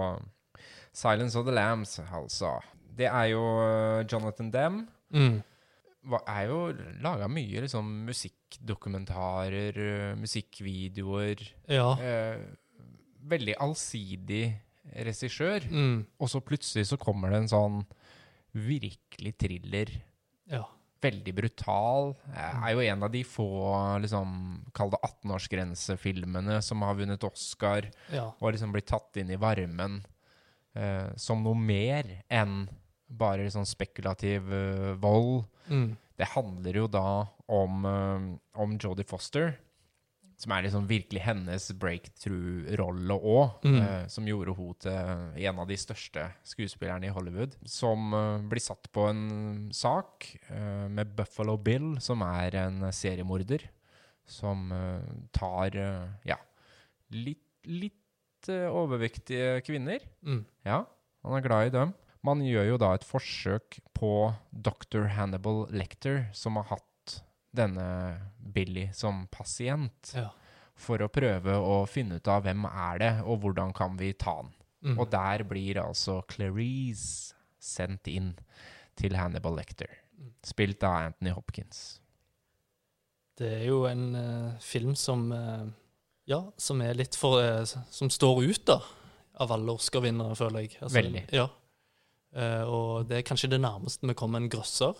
Silence of the Lambs, altså. Det er jo eh, Jonathan Demme. Mm. Er jo laga mye liksom musikkdokumentarer, eh, musikkvideoer. Ja. Eh, veldig allsidig regissør. Mm. Og så plutselig så kommer det en sånn virkelig thriller Ja. veldig brutal. Er jo en av de få liksom, kall det 18-årsgrensefilmene som har vunnet Oscar Ja. og liksom blitt tatt inn i varmen eh, som noe mer enn bare sånn spekulativ uh, vold. Mm. Det handler jo da om, eh, om Jodie Foster, som er liksom virkelig hennes breakthrough-rolle òg, Mm. uh, som gjorde hun til en av de største skuespillerne i Hollywood. Som uh, blir satt på en sak uh, med Buffalo Bill, som er en seriemorder, som tar ja, litt, litt overvektige kvinner. Mm. Ja, han er glad i dem. Man gjør jo da et forsøk på Dr. Hannibal Lecter, som har hatt denne Billy som pasient, Ja. for å prøve å finne ut av hvem er det, og hvordan kan vi ta han. Mm. Og der blir altså Clarice sendt inn til Hannibal Lecter, spilt av Anthony Hopkins. Det er jo en uh, film som uh, Ja, som er litt for uh, Som står ut, da, av alle Oscar-vinnere, føler jeg. Altså, Veldig. Ja. Og det er kanskje det nærmeste vi kommer en grøsser.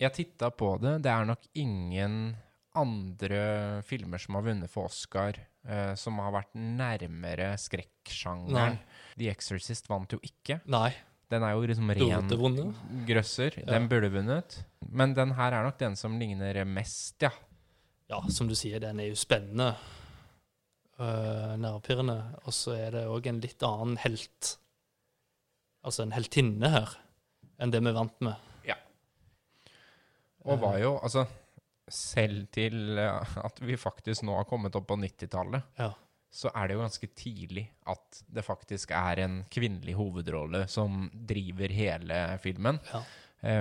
Jeg titta på det. Det er nok ingen andre filmer som har vunnet for Oscar, eh, som har vært nærmere skrekksjangeren. The Exorcist vant jo ikke. Nei. Den er jo liksom ren grøsser. Ja. Den burde vunnet. Men den her er nok den som ligner mest, ja. Ja, som du sier, den er jo spennende. Uh, Nervepirrende. Og så er det òg en litt annen helt. Altså en heltinne her, enn det vi er vant med. Og var jo, altså Selv til eh, at vi faktisk nå har kommet opp på 90-tallet, Ja. så er det jo ganske tidlig at det faktisk er en kvinnelig hovedrolle som driver hele filmen. Ja.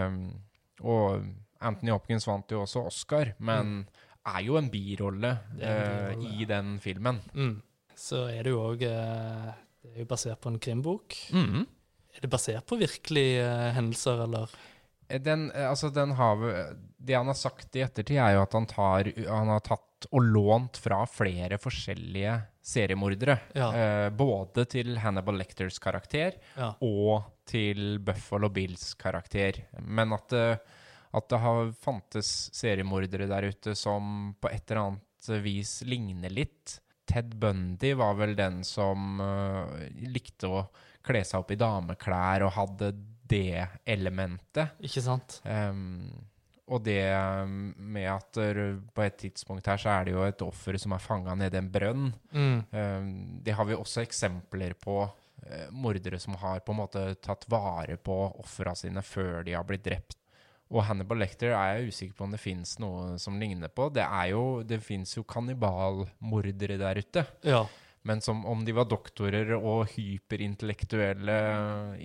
Um, og Anthony Hopkins vant jo også Oscar, men er jo en birolle uh, eh, i den filmen. Mm. Så er det jo òg Det er jo basert på en krimbok. Mhm. Er det basert på virkelige uh, hendelser, eller? Eh, Den, eh, altså den har, det han har sagt i ettertid, er jo at han, tar, han har tatt og lånt fra flere forskjellige seriemordere. Ja. Eh, både til Hannibal Lecters karakter Ja. og til Buffalo Bills karakter. Men at det, at det har fantes seriemordere der ute som på et eller annet vis ligner litt. Ted Bundy var vel den som uh, likte å kle seg opp i dameklær og hadde det elementet. Ikke sant? Um, og det um, med at uh, på et tidspunkt her så er det jo et offer som er fanga nede i en brønn. Mm. Um, det har vi også eksempler på. Uh, mordere som har på en måte tatt vare på ofra sine før de har blitt drept. Og Hannibal Lecter er jeg usikker på om det fins noe som ligner på. Det er jo, det fins jo kannibalmordere der ute. Ja. Men som om de var doktorer og hyperintellektuelle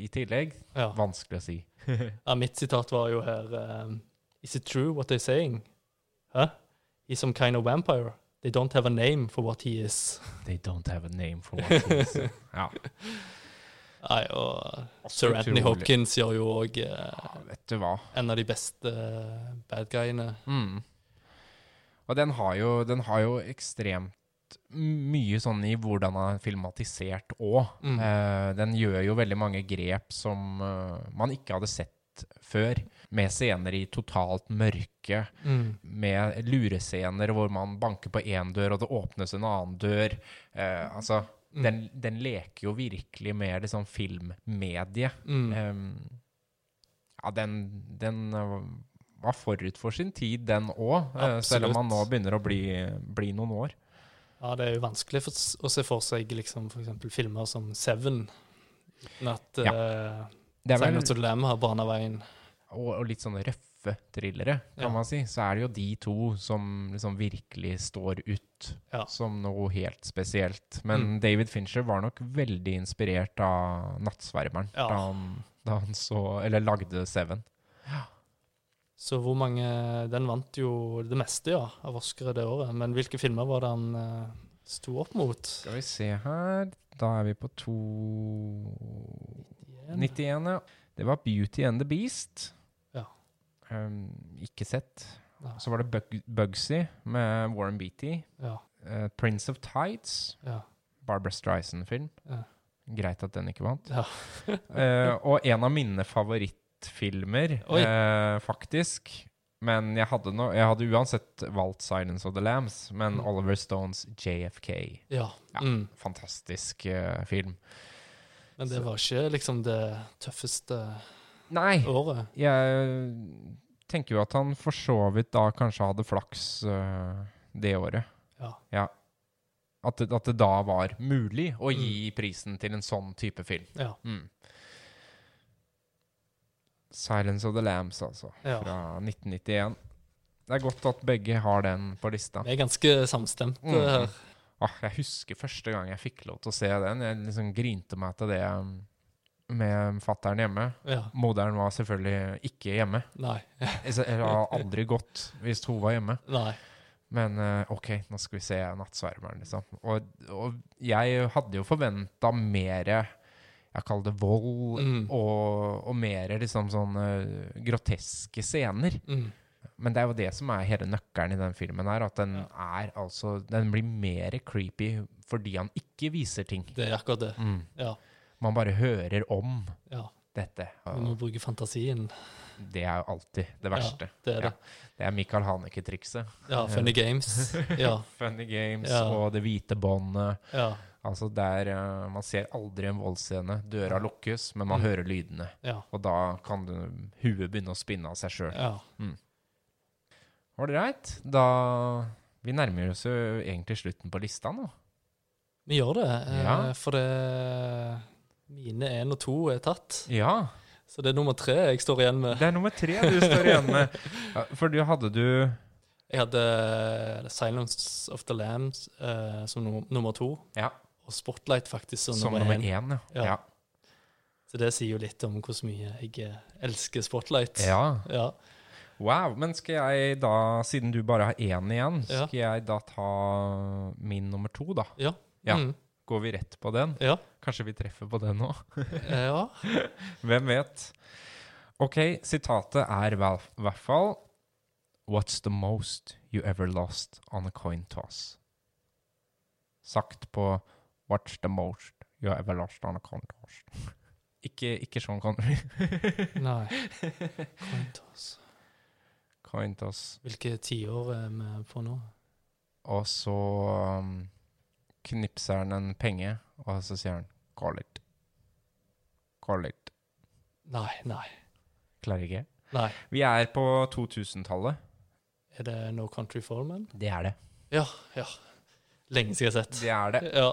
i tillegg, ja. vanskelig å si. <laughs> ja. Mitt sitat var jo her um, Is it true what they're saying? Huh? He's some kind of vampire. They don't have a name for what he is. <laughs> They don't have a name for what he is. <laughs> ja. Nei, og Sir Anthony. Hopkins gjør jo òg hva. en av de beste eh, bad guyene. Mm. Og den har, jo, den har jo ekstremt mye sånn i hvordan han er filmatisert òg. Mm. Eh, den gjør jo veldig mange grep som uh, man ikke hadde sett før. Med scener i totalt mørke, Mm. med lurescener hvor man banker på én dør, og det åpnes en annen dør. Eh, altså, Mm. den, den leker jo virkelig med liksom filmmediet. Mm. Ehm, ja, den, den uh, var forut for sin tid, den òg. selv om han nå begynner å bli, bli noen år. Ja, det er jo vanskelig for, å se for seg liksom, for filmer som Seven. Uten at Ja. uh, Silence of the Lamb har bana veien. og, og litt sånne røffe thrillere, kan Ja. man si. Så er det jo de to som liksom virkelig står ut Ja. som noe helt spesielt. Men Mm. David Fincher var nok veldig inspirert av 'Nattsvermeren' Ja. da, han, da han så Eller lagde Seven. Så hvor mange Den vant jo det meste, ja, av Oscar det året. Men hvilke filmer var det han uh, sto opp mot? Skal vi se her Da er vi på to 91, ja. Det var Beauty and the Beast. Ja. Um, ikke sett. Ja. Så var det Bug Bugsy med Warren Beatty. Ja. Uh, Prince of Tides. ja. Barbara Streisand-film. Ja. Greit at den ikke vant. Ja. uh, og en av mine favorittfilmer, eh, faktisk, Men jeg hadde, no, jeg hadde uansett valgt 'Silence of the Lambs', men Mm. Oliver Stones 'JFK'. Ja. Ja. Mm. Fantastisk eh, film. Men det var ikke liksom det tøffeste Nei, året. jeg tenker jo at han for så vidt da kanskje hadde flaks uh, det året. Ja. At det, at det da var mulig å gi prisen til en sånn type film. Ja. Mm. 'Silence of the Lambs', altså. Ja. Fra 1991. Det er godt at begge har den på lista. Vi er ganske samstemte Mm. her. Ah, jeg husker første gang jeg fikk lov til å se den. Jeg liksom grinte meg til det um, med fattern hjemme. Ja. Moderen var selvfølgelig ikke hjemme. Nei. <laughs> Jeg har aldri gått hvis hun var hjemme. Nei. Men eh, OK, nå skal vi se 'Nattsvermeren', liksom. Og, og jeg hadde jo forventa mer Jeg kaller det vold, Mm. og, og mer liksom sånne groteske scener. Mm. Men det er jo det som er hele nøkkelen i den filmen her, at den er altså Den blir mer creepy fordi han ikke viser ting. Det er akkurat det. Mm. Ja. Man bare hører om ja. dette. man må bruke fantasien. det er jo alltid det verste. Det er det. Det er Michael Haneke-trikset. Ja, Funny Games. <laughs> Ja. Funny Games Ja. og Det hvite båndet. Ja. Altså der uh, Man ser aldri en voldsscene. Døra lukkes, men man Mm. hører lydene. Ja. Og da kan du, huet begynne å spinne av seg sjøl. ja. Ålreit. Da Vi nærmer oss jo egentlig slutten på lista nå. Vi gjør det, eh, Ja. for det Mine én og to er tatt. Ja. Så det er nummer tre jeg står igjen med. Det er nummer tre du står igjen med. <laughs> Ja, for du hadde du Jeg hadde 'Silence of the Lambs' eh, som no nummer to, Ja, og 'Spotlight' faktisk som, som nummer én. ja. Ja. Så det sier jo litt om hvor mye jeg elsker 'Spotlight'. ja. Ja. Wow. Men skal jeg da, siden du bare har én igjen, Ja. skal jeg da ta min nummer to, da? Ja. Ja. Mm. Går vi rett på den? ja. Kanskje vi treffer på den nå? <laughs> Ja. <laughs> Hvem vet? OK, sitatet er i hvert fall What's the most you ever lost on a coin toss? Sagt på What's the most you ever lost on a coin <laughs> ikke, ikke sånn Connery. <laughs> Nei. <laughs> Cointos. Cointos. Hvilke tiår er vi på nå? Og så um, knipser han en penge, og så sier han Call it. Call it. Nei, nei. Klarer ikke. Nei. Vi er på 2000-tallet. Er det No Country for Men? Det er det. Ja. ja. Lenge siden jeg har sett. Det er det. Ja.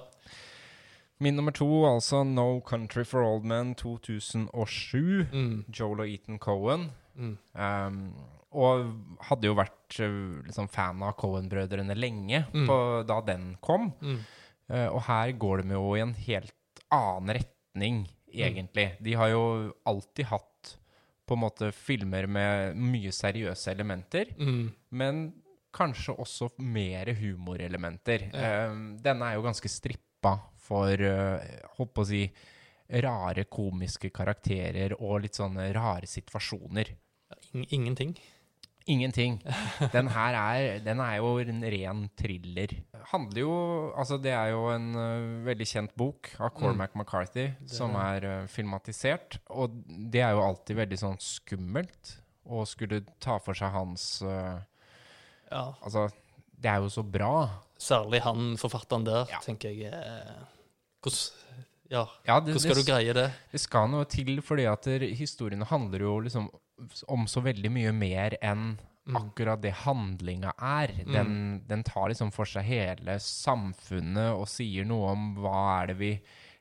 Min nummer to, altså No Country for Old Men 2007. Mm. Joel og Ethan Cohen. Mm. Um, og hadde jo vært uh, liksom fan av Cohen-brødrene lenge Mm. på, da den kom. Mm. Uh, og her går de jo i en helt annen retning, egentlig. De har jo alltid hatt på en måte filmer med mye seriøse elementer, Mm. men kanskje også mer humorelementer. Ja. Um, denne er jo ganske strippa for uh, holdt på å si rare komiske karakterer og litt sånne rare situasjoner. Ingenting. Ingenting. <laughs> Den her er, den er jo en ren thriller. Handler jo Altså, det er jo en uh, veldig kjent bok av Cormac McCarthy som er uh, filmatisert. Og det er jo alltid veldig sånn skummelt å skulle ta for seg hans uh, Ja. Altså, det er jo så bra. Særlig han forfatteren der, Ja. tenker jeg eh, Hvordan Ja, Ja, det, hvordan skal det, du greie det? det skal noe til, fordi at historiene handler jo liksom om så veldig mye mer enn Mm. akkurat det handlinga er. Den, den tar liksom for seg hele samfunnet og sier noe om hva er det vi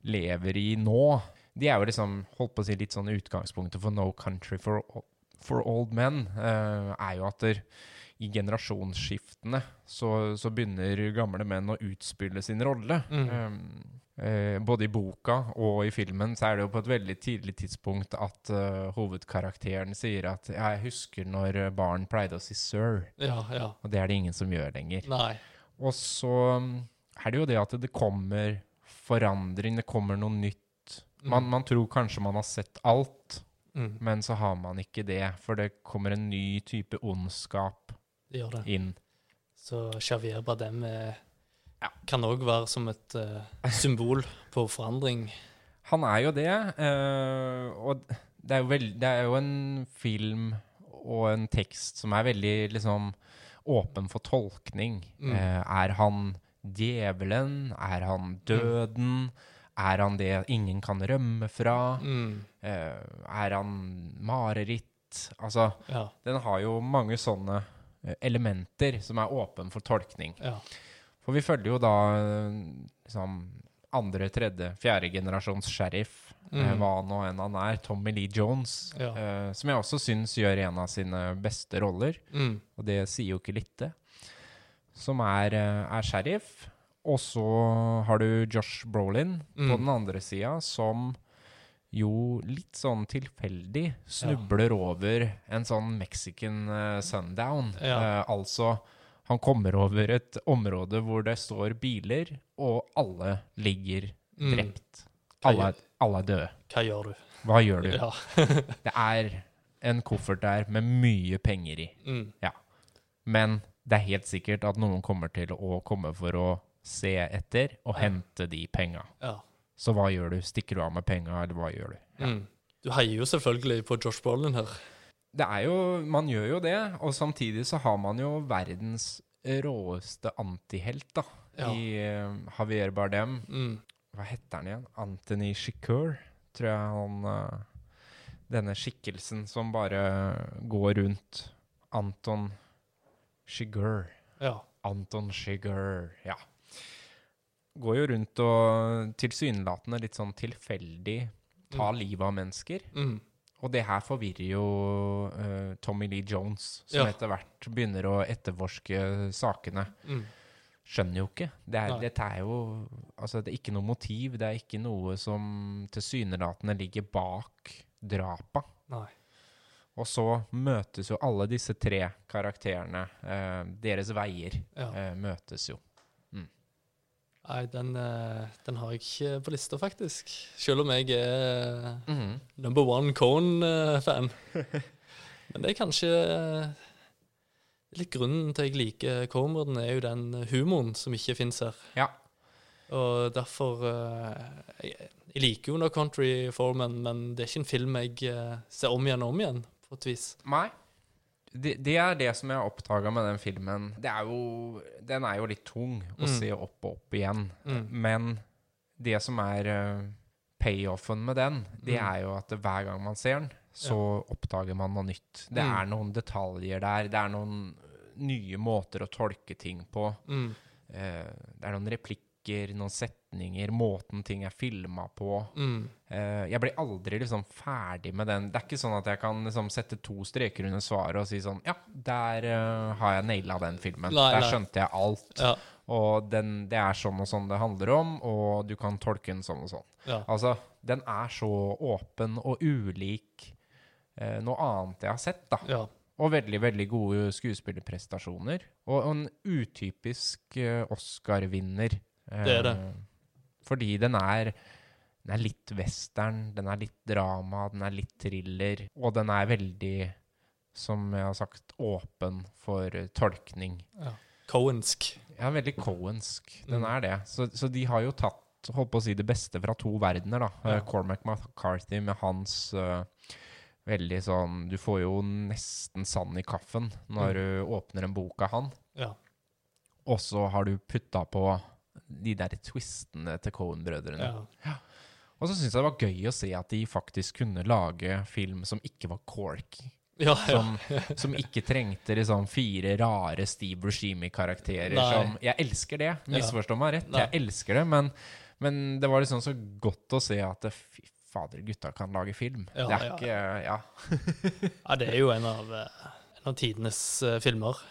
lever i nå. De er jo liksom, holdt på å si, litt sånn utgangspunktet for No Country for, for Old Men, uh, er jo at der, i generasjonsskiftene så, så begynner gamle menn å utspille sin rolle. Mm. Eh, eh, både i boka og i filmen så er det jo på et veldig tidlig tidspunkt at eh, hovedkarakteren sier at 'jeg husker når barn pleide å si sir', Ja, ja. og det er det ingen som gjør lenger. Nei. Og så mm, er det jo det at det kommer forandring, det kommer noe nytt. Man, man tror kanskje man har sett alt, Mm. men så har man ikke det, for det kommer en ny type ondskap Det gjør det. inn. Så Javier Bardem er, kan òg være som et uh, symbol på forandring. Han er jo det, uh, og det er, jo veld, det er jo en film og en tekst som er veldig liksom åpen for tolkning. Mm. Uh, er han djevelen? Er han døden? Er han det ingen kan rømme fra? Mm. Er han mareritt? Altså, Ja. den har jo mange sånne elementer som er åpen for tolkning. Ja. For vi følger jo da eh, liksom andre, tredje, fjerde generasjons sheriff, Mm. hva nå enn han er, Tommy Lee Jones, Ja. eh, som jeg også syns gjør en av sine beste roller, Mm. og det sier jo ikke lite, som er, eh, er sheriff. Og så har du Josh Brolin på Mm. den andre sida, som jo litt sånn tilfeldig snubler over en sånn Mexican uh, sundown. Ja. Eh, altså, han kommer over et område hvor det står biler, og alle ligger Mm. drept. Alle, er- alle er døde. Hva gjør du? Hva gjør du? Ja. <laughs> Det er en koffert der med mye penger i. Mm. Men det er helt sikkert at noen kommer til å komme for å se etter og Ja. hente de penga. ja. Så hva gjør du? Stikker du av med penga, eller hva gjør du? Mm. Du heier jo selvfølgelig på Josh Brolin her. Det er jo, Man gjør jo det, og samtidig så har man jo verdens råeste antihelt, da. Ja. I uh, Javier Bardem. Mm. Hva heter han igjen? Anthony Chicour, tror jeg han uh, Denne skikkelsen som bare går rundt. Anton Chigur. Ja. Anton Chigur, ja. Går jo rundt og tilsynelatende litt sånn tilfeldig tar livet av mennesker. Mm. Og det her forvirrer jo uh, Tommy Lee Jones, som Ja. etter hvert begynner å etterforske sakene. Mm. Skjønner jo ikke. Det er, dette er jo Altså, det er ikke noe motiv. Det er ikke noe som tilsynelatende ligger bak drapa. Nei. Og så møtes jo alle disse tre karakterene. Uh, deres veier Ja. uh, møtes jo. Nei, den, eh, den har jeg ikke på lista, faktisk. Selv om jeg er Mhm. number one Cone-fan. <laughs> Men det er kanskje eh, Litt grunnen til at jeg liker Comerden, er jo den humoren som ikke fins her. Ja. Og derfor jeg, jeg liker jo No Country Foreman, Men, det er ikke en film jeg ser om igjen og om igjen, på et vis. Nei. Det, det er det som jeg har oppdaga med den filmen. Det er jo, den er jo litt tung å Mm. se opp og opp igjen. Mm. Men det som er eh, payoffen med den, det Mm. er jo at hver gang man ser den, så oppdager man noe nytt. Det er noen detaljer der. Det er noen nye måter å tolke ting på. Eh, det er noen replikker, noen setninger, måten ting er filma på. Mm. Uh, jeg blir aldri liksom ferdig med den. Det er ikke sånn at jeg kan liksom sette to streker under svaret og si sånn Ja, der uh, har jeg naila den filmen. Nei, der nei. skjønte jeg alt. Ja. Og den, det er sånn og sånn det handler om, og du kan tolke den sånn og sånn. ja. Altså, den er så åpen og ulik uh, noe annet jeg har sett, da. ja. Og veldig, veldig gode skuespillerprestasjoner. Og en utypisk Oscar-vinner. Det er det. Fordi den er, den er litt western, den er litt drama, den er litt thriller. Og den er veldig, som jeg har sagt, åpen for tolkning. tolkning. Cohensk. Ja, veldig Cohensk. Den Mm. er det. Så, så de har jo tatt holdt på å si det beste fra to verdener, da. Ja. Eh, Cormac McCarthy med hans uh, veldig sånn Du får jo nesten sand i kaffen når Mm. du åpner en bok av han. Ja. Og så har du putta på de der twistene til Cohen-brødrene. ja. Og så syns jeg det var gøy å se at de faktisk kunne lage film som ikke var corky. Ja, ja. Som, som ikke trengte liksom fire rare Steve Buscemi-karakterer. Som Jeg elsker det, misforstå meg rett. Nei. Jeg elsker det, men, men det var liksom så godt å se at det, fy fader, gutta kan lage film. Ja, det er ja, ikke Ja, ja, det er jo en av, eh, en av tidenes uh, filmer.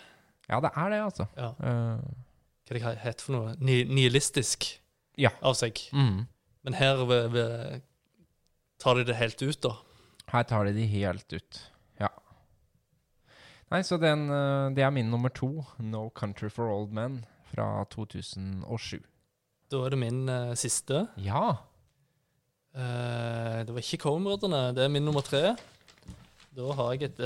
ja det er det, altså. Ja. Eh, Hva det heter for noe? Ni nihilistisk Ja. av seg. mm. Men her ved, ved, tar de det helt ut, da. Her tar de det helt ut. Ja. Nei, så den, eh, det er min nummer to. 'No Country for Old Men' fra 2007. Da er det min uh, siste. Ja. Uh, det var ikke Coen-brødrene. Det er min nummer tre. Da har jeg et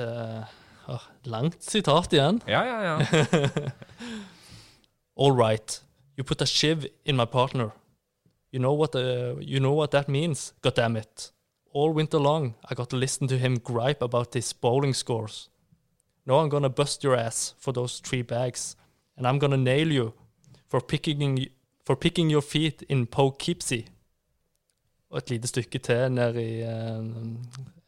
ah, langt sitat igjen. Ja, ja, ja. <laughs> All right, you put a shiv in my partner. You know what uh, you know what that means. God damn it! All winter long, I got to listen to him gripe about his bowling scores. Now I'm gonna bust your ass for those three bags. And I'm gonna nail you for picking, for picking your feet in Poughkeepsie. Og et lite stykke til ned i, uh,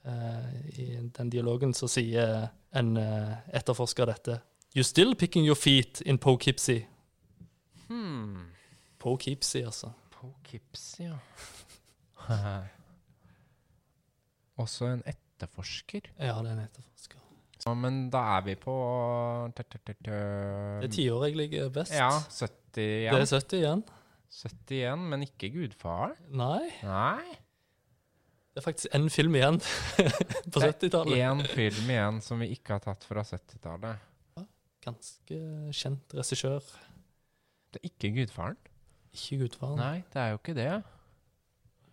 uh, i den dialogen så sier en uh, etterforsker dette. You still picking your feet in Poughkeepsie. Hmm. Poughkeepsie, altså. Poughkeepsie, ja. <laughs> Også en etterforsker. Ja, det er en etterforsker. Ja, men da er vi på tø, tø, tø, tø. Det er tiår jeg ligger best. Ja, 70 igjen. Det er 70 igjen. 70 igjen, men ikke Gudfaren. Nei, Nei. det er faktisk én film igjen <laughs> på 70-tallet. Én film igjen som vi ikke har tatt fra 70-tallet. Ganske kjent regissør. Det er ikke Gudfaren. Ikke Gudfaren. Nei, det er jo ikke det.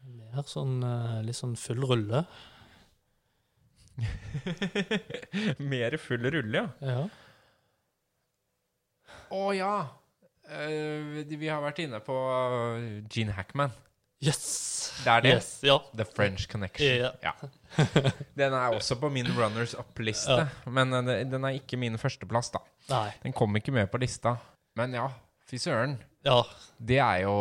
Mer sånn eh, litt sånn full rulle. <laughs> Mer full rulle, ja. Ja. Å ja! Uh, vi har vært inne på eh, Gene Hackman. Yes! Det er det? Yes, ja. The French Connection. Ja. <laughs> Den er også på min runners up-liste, men eh, den er ikke min førsteplass, da. Nei. Den kom ikke med på lista. Men ja, fy søren. Ja. Det er jo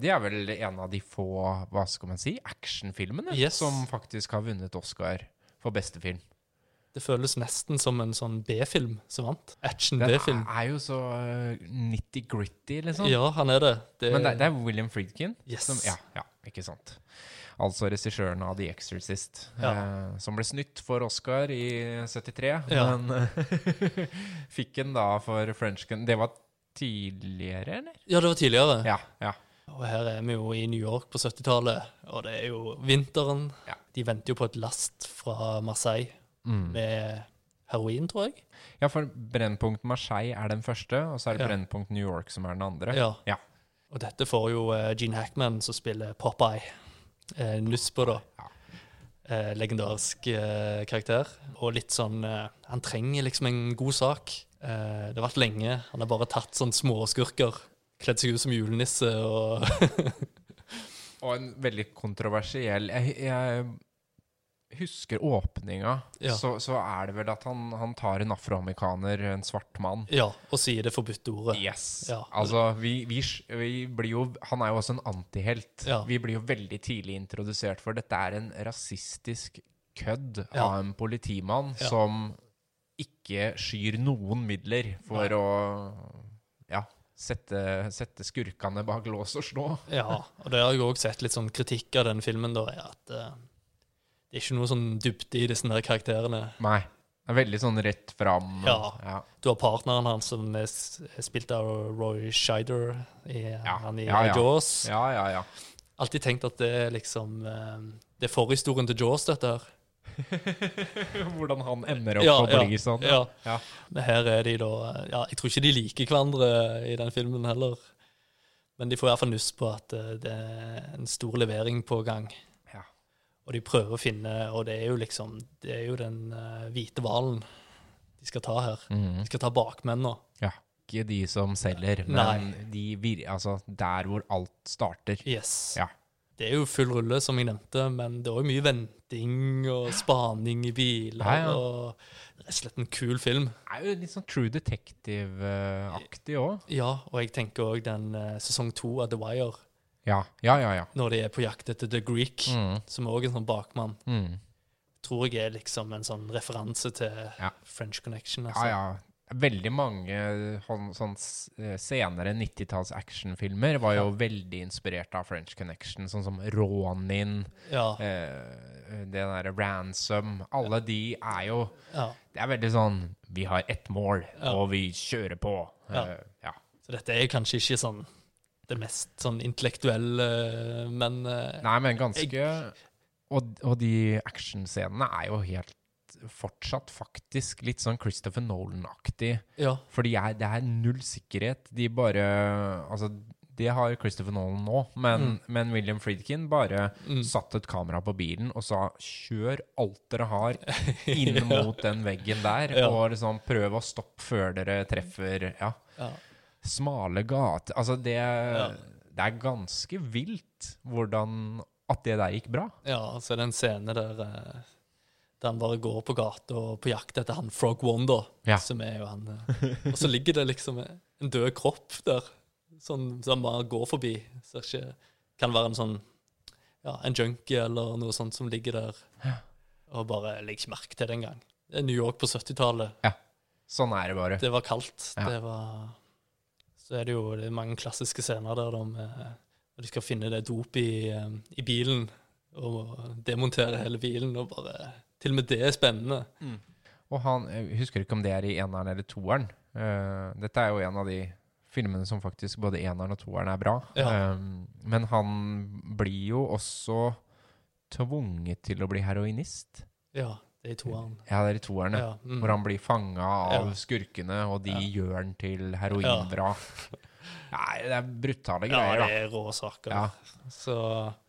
Det er vel en av de få, hva skal man si, actionfilmene Yes. som faktisk har vunnet Oscar for beste film. Det føles nesten som en sånn B-film som vant. Action-B-film. Den er jo så uh, nitty-gritty, liksom. Ja, han er det. det Men det, det er William Friedkin Yes. som Ja, ja, ikke sant. Altså regissøren av The Exorcist, Ja. eh, som ble snytt for Oscar i 73, Ja. men <laughs> fikk den da for French Gun. Det var tidligere, eller? ja, det var tidligere. Ja. ja. Og her er vi jo i New York på 70-tallet, og det er jo vinteren. Ja. De venter jo på et last fra Marseille Mm. med heroin, tror jeg. Ja, for Brennpunkt Marseille er den første, og så er det Ja. Brennpunkt New York som er den andre. Ja. Ja. Og dette får jo eh, Gene Hackman, som spiller Popeye, eh, nuss på, da. Ja. Eh, legendarisk eh, karakter. Og litt sånn eh, Han trenger liksom en god sak. Eh, det har vært lenge. Han har bare tatt sånn småskurker. Kledd seg ut som julenisse og <laughs> Og en veldig kontroversiell Jeg, jeg husker åpninga, Ja. så, så er det vel at han, han tar en afroamerikaner, en svart mann. Ja, og sier det forbudte ordet. Yes. Ja. Altså, vi, vi, vi blir jo Han er jo også en antihelt. Ja. Vi blir jo veldig tidlig introdusert for dette er en rasistisk kødd av en politimann som ikke skyr noen midler for Nei. å ja, sette, sette skurkene bak lås og slå. <laughs> Ja, og det har jeg òg sett litt sånn kritikk av den filmen, da, er at uh, det er ikke noe sånn dybde i disse der karakterene. Nei. Det er veldig sånn rett fram. Ja. ja. Du har partneren hans som er spilt av Roy Scheider, i, han i ja, ja. Jaws. Ja, ja, ja. Alltid tenkt at det er liksom uh, Det er forhistorien til Jaws, dette her. <laughs> Hvordan han ender opp Ja, på sånn. ja. Ja. Men her er de da Ja, jeg tror ikke de liker hverandre i den filmen heller. Men de får i hvert fall nuss på at eh, det er en stor levering på gang. Ja. Og de prøver å finne Og det er jo liksom Det er jo den uh, hvite hvalen de skal ta her. Mhm. De skal ta bakmennene. ja. Ikke de som selger, men de altså der hvor alt starter. Yes. Ja. Det er jo full rulle, som jeg nevnte, men det er òg mye venting og spaning i biler. Nei, ja. Og rett og slett en kul film. Det er jo litt sånn True Detective-aktig òg. Ja, og jeg tenker òg den eh, sesong to av The Wire, Ja, ja, ja. ja. når de er på jakt etter The Greek, Mm. som er òg en sånn bakmann. Mm. Tror jeg er liksom en sånn referanse til Ja. French Connection. Ja, Altså. ja. Veldig mange sånn, eh, senere 90-talls actionfilmer var jo veldig inspirert av French Connection, sånn som Ronin, Ja, eh, det derre Ransom Alle de er jo ja. Det er veldig sånn Vi har ett mål, Ja. og vi kjører på. Ja. Eh. Så dette er kanskje ikke sånn det mest sånn intellektuelle, men eh, Nei, men ganske og, og de actionscenene er jo helt fortsatt faktisk litt sånn Christopher Nolan-aktig. ja. For de er, det er null sikkerhet. De bare Altså, det har Christopher Nolan nå, men, men William Friedkin bare Mm. satte et kamera på bilen og sa 'kjør alt dere har <laughs> inn mot den veggen der', Ja. og liksom prøv å stoppe før dere treffer Ja. ja. Smale gater Altså, det, det er ganske vilt hvordan at det der gikk bra. Ja, altså den scenen scene der, eh, Der han bare går på gata og på jakt etter han Frog Wonder, Ja. som er jo han eh, Og så ligger det liksom en død kropp der, sånn som han bare går forbi. Så ikke Kan være en sånn Ja, en junkie eller noe sånt som ligger der, og bare legger ikke merke til det engang. Det er New York på 70-tallet. Ja. Sånn er det bare. Det var kaldt. Ja. Det var Så er det jo det er mange klassiske scener der de, eh, de skal finne det dop i, eh, i bilen, og demontere hele bilen, og bare Til og med det er spennende. Og han, jeg husker ikke om det er i eneren eller toeren. Uh, dette er jo en av de filmene som faktisk både eneren og toeren er bra. Ja. Um, men han blir jo også tvunget til å bli heroinist. Ja, det er i toeren. Ja, det er i toeren, ja. Mm. Hvor han blir fanga av Ja. skurkene, og de Ja. gjør han til heroinvrak. <laughs> Nei, det er brutale greier, da. Ja, det er rå saker. Ja. Så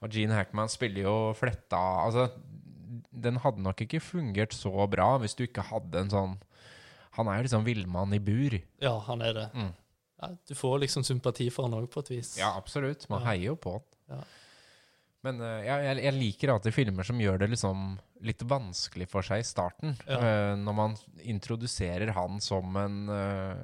Og Gene Hackman spiller jo fletta Altså, den hadde nok ikke fungert så bra hvis du ikke hadde en sånn Han er jo liksom villmann i bur. ja, han er det. Mm. Ja, du får liksom sympati for han òg, på et vis. Ja, absolutt. Man Ja. heier jo på han. Ja. Men uh, jeg, jeg liker alltid filmer som gjør det liksom litt vanskelig for seg i starten. Eh, når man introduserer han som en uh,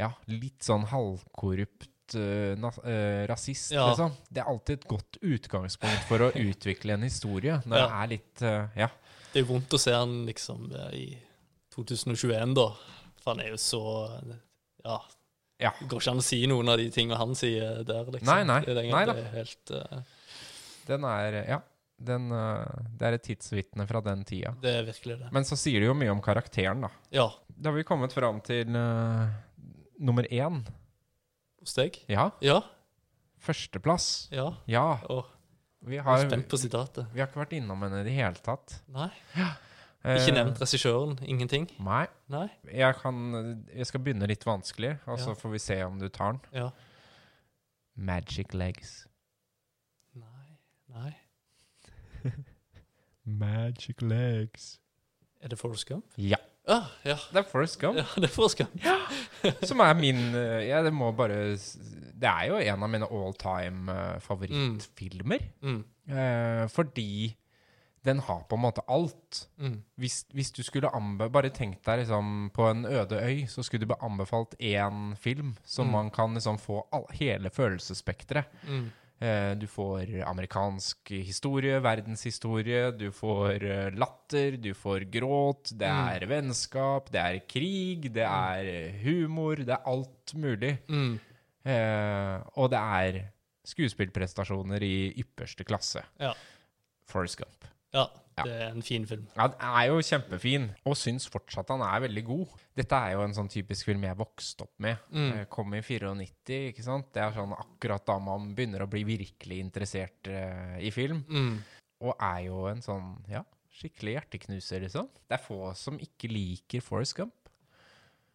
ja, litt sånn halvkorrupt eh, rasist, Ja. liksom. Det er alltid et godt utgangspunkt for å <laughs> utvikle en historie. Når Ja. det er litt uh, Ja. Det er vondt å se han liksom i 2021, da. For han er jo så Ja. Ja. Det går ikke an å si noen av de tingene han sier der, liksom. Nei, nei. Det er, Nei da. det helt uh, Den er Ja. Den, det er et tidsvitne fra den tida. Det er virkelig det. Men så sier det jo mye om karakteren, da. Ja. Da har vi kommet fram til uh, nummer én. Hos deg? Ja. Ja. Førsteplass. Ja. Ja. Vi har, spent på sitatet. vi har ikke vært innom henne i det hele tatt. Nei. Ja. Ikke nevnt regissøren. Ingenting. Nei. Nei. Jeg, kan, jeg skal begynne litt vanskelig, og så Ja. får vi se om du tar den. Ja. Magic Legs. Nei. Nei. <laughs> Magic Legs. Er det Forrest Gump? Ja. Ah, ja. Det er Forrest Gump. ja, det er Forrest Gump. Som er min eh, Ja, det må bare Det er jo en av mine all time eh, favorittfilmer. Mm. Eh, fordi den har på en måte alt. Mm. Hvis, hvis du skulle anbe Bare tenk deg liksom på en øde øy, så skulle du bli anbefalt én film som Mm. man kan liksom få all, hele følelsesspekteret. Mm. Eh, du får amerikansk historie, verdenshistorie, du får eh, latter, du får gråt, det Mm. er vennskap, det er krig, det er eh, humor, det er alt mulig. Mm. Eh, og det er skuespillprestasjoner i ypperste klasse. Ja. Forrest Gump. ja. Ja. Det er en fin film. Ja, den er jo kjempefin, og syns fortsatt han er veldig god. Dette er jo en sånn typisk film jeg vokste opp med. Mm. Jeg Kom i 94, ikke sant? Det er sånn akkurat da man begynner å bli virkelig interessert uh, i film. Mm. Og er jo en sånn, ja, skikkelig hjerteknuser, liksom. Det er få som ikke liker Forrest Gump.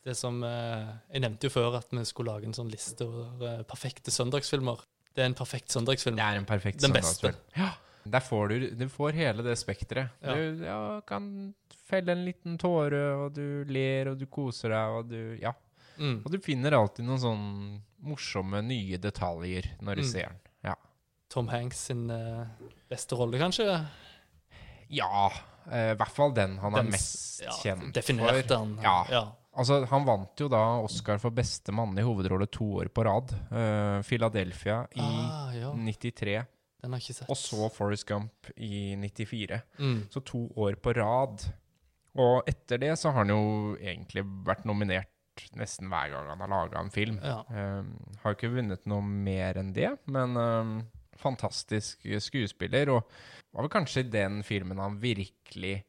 Det som eh, Jeg nevnte jo før at vi skulle lage en sånn liste over eh, perfekte søndagsfilmer. Det er en perfekt søndagsfilm. Det er en perfekt Den beste. søndagsfilm. Ja. Der får du, du får hele det spekteret. Ja. Du ja, kan felle en liten tåre, og du ler, og du koser deg, og du Ja. Mm. Og du finner alltid noen sånn morsomme, nye detaljer når du Mm. ser den. Ja. Tom Hanks sin uh, beste rolle, kanskje? Ja, eh, i hvert fall den han er mest ja, kjent definert for. han. Ja. ja. Altså, han vant jo da Oscar for beste mannlige hovedrolle to år på rad. Uh, Philadelphia i Ah, ja. 93, Den har jeg ikke sett. og så Forrest Gump i 94. mm. Så to år på rad. Og etter det så har han jo egentlig vært nominert nesten hver gang han har laga en film. Ja. Um, har ikke vunnet noe mer enn det, men um, fantastisk skuespiller. Og var vel kanskje den filmen han virkelig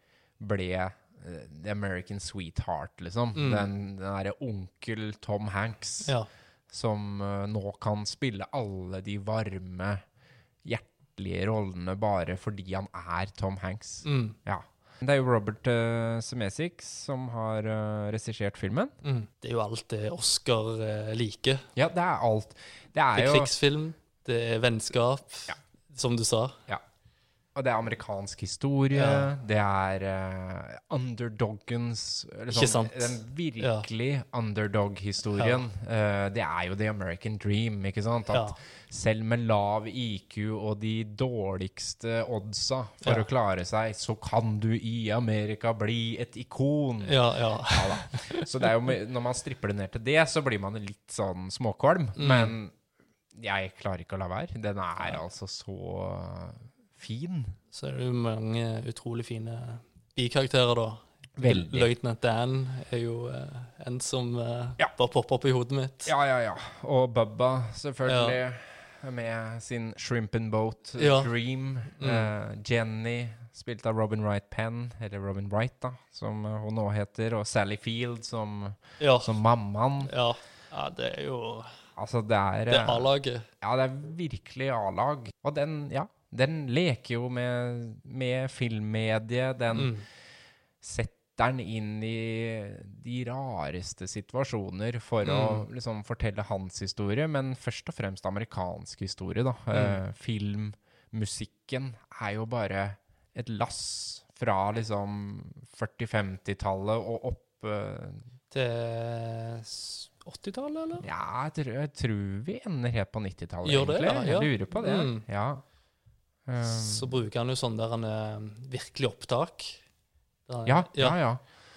ble uh, The American Sweetheart, liksom. Mm. Den, den derre onkel Tom Hanks ja. som uh, nå kan spille alle de varme, hjertelige rollene bare fordi han er Tom Hanks. Mm. Ja. Det er jo Robert uh, Semesic som har uh, regissert filmen. Mm. Det er jo alt det Oscar uh, liker. Ja, det er alt. Det Det er er jo krigsfilm, det er vennskap, Ja. som du sa. Ja. Og det er amerikansk historie, Ja. det er uh, underdoggens liksom, sant? Den virkelig underdog-historien. Eh, det er jo the American dream, ikke sant? At Ja. selv med lav IQ og de dårligste oddsa for Ja. å klare seg, så kan du i Amerika bli et ikon. Ja, ja. Ja. Så det jo, når man stripper det ned til det, så blir man litt sånn småkvalm. Mm. Men jeg klarer ikke å la være. Den er altså så fin. Så er det jo mange utrolig fine bikarakterer, da. Veldig. Løytnant Dan er jo eh, en som eh, Ja. bare popper opp i hodet mitt. Ja, ja, ja. Og Bubba, selvfølgelig. Med sin Shrimp and Boat eh, Ja. Dream. Mm. Eh, Jenny, spilt av Robin Wright Penn, eller Robin Wright, da, som eh, hun nå heter. Og Sally Field som, Ja. som mammaen. ja. ja, det er jo Altså, det er Det er eh, A-laget. Ja, det er virkelig A-lag. Og den, ja, den leker jo med, med filmmediet. Den Mm. setter den inn i de rareste situasjoner for å Mm. liksom fortelle hans historie, men først og fremst amerikansk historie, da. Mm. Eh, filmmusikken er jo bare et lass fra liksom 40-50-tallet og opp eh, Til 80-tallet, eller? Ja, jeg tror, jeg tror vi ender helt på 90-tallet, Gjør det, egentlig. ja, ja. Jeg lurer på det. Mm. Ja. Um, Så bruker han jo sånn der han er virkelig opptak. Han- ja, ja, ja.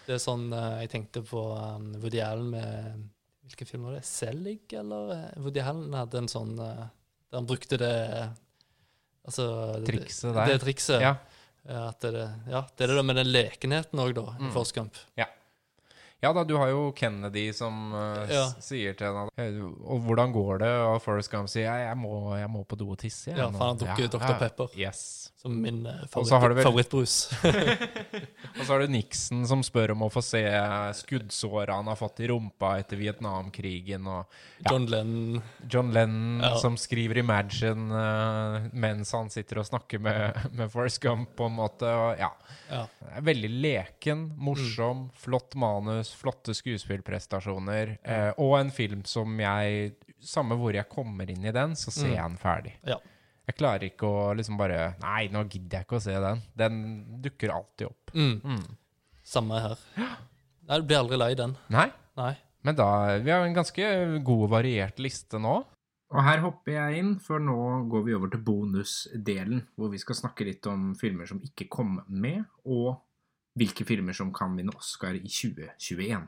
Det er sånn eh, Jeg tenkte på um, Woody Allen med Hvilken film var det? Selig, eller? eh, Woody Allen hadde en sånn uh, Der han brukte det eh, Altså Trikset der. det trikset. Ja. eh, At det, ja, det er det med den lekenheten òg, da, i Mm. Forrest Gump. ja da, du har jo Kennedy som uh, Ja. sier til henne «Eh, Og hvordan går det? Og Forrest Gump sier jeg, jeg, må, jeg må på do og tisse. jeg, Ja, for han drukker Dr. Pepper. Yes. Som min eh, du favoritt, favorittbrus. <laughs> Og så har du Nixon som spør om å få se skuddsåra han har fått i rumpa etter Vietnamkrigen. Og Ja. John Lennon. John Lennon Ja. som skriver 'Imagine' uh, mens han sitter og snakker med, med Forrest Gump, på en måte. Og, ja. Ja. Er Veldig leken, morsom, Mm. flott manus, flotte skuespillprestasjoner. Eh, og en film som jeg Samme hvor jeg kommer inn i den, så ser Mm. jeg den ferdig. Ja. Jeg klarer ikke å liksom bare Nei, nå gidder jeg ikke å se den. Den dukker alltid opp. Mm. Mm. Samme her. Nei, du blir aldri lei den. Nei, Nei. men da Vi har en ganske god og variert liste nå. Og her hopper jeg inn, for nå går vi over til bonusdelen, hvor vi skal snakke litt om filmer som ikke kom med, og hvilke filmer som kan vinne Oscar i 2021.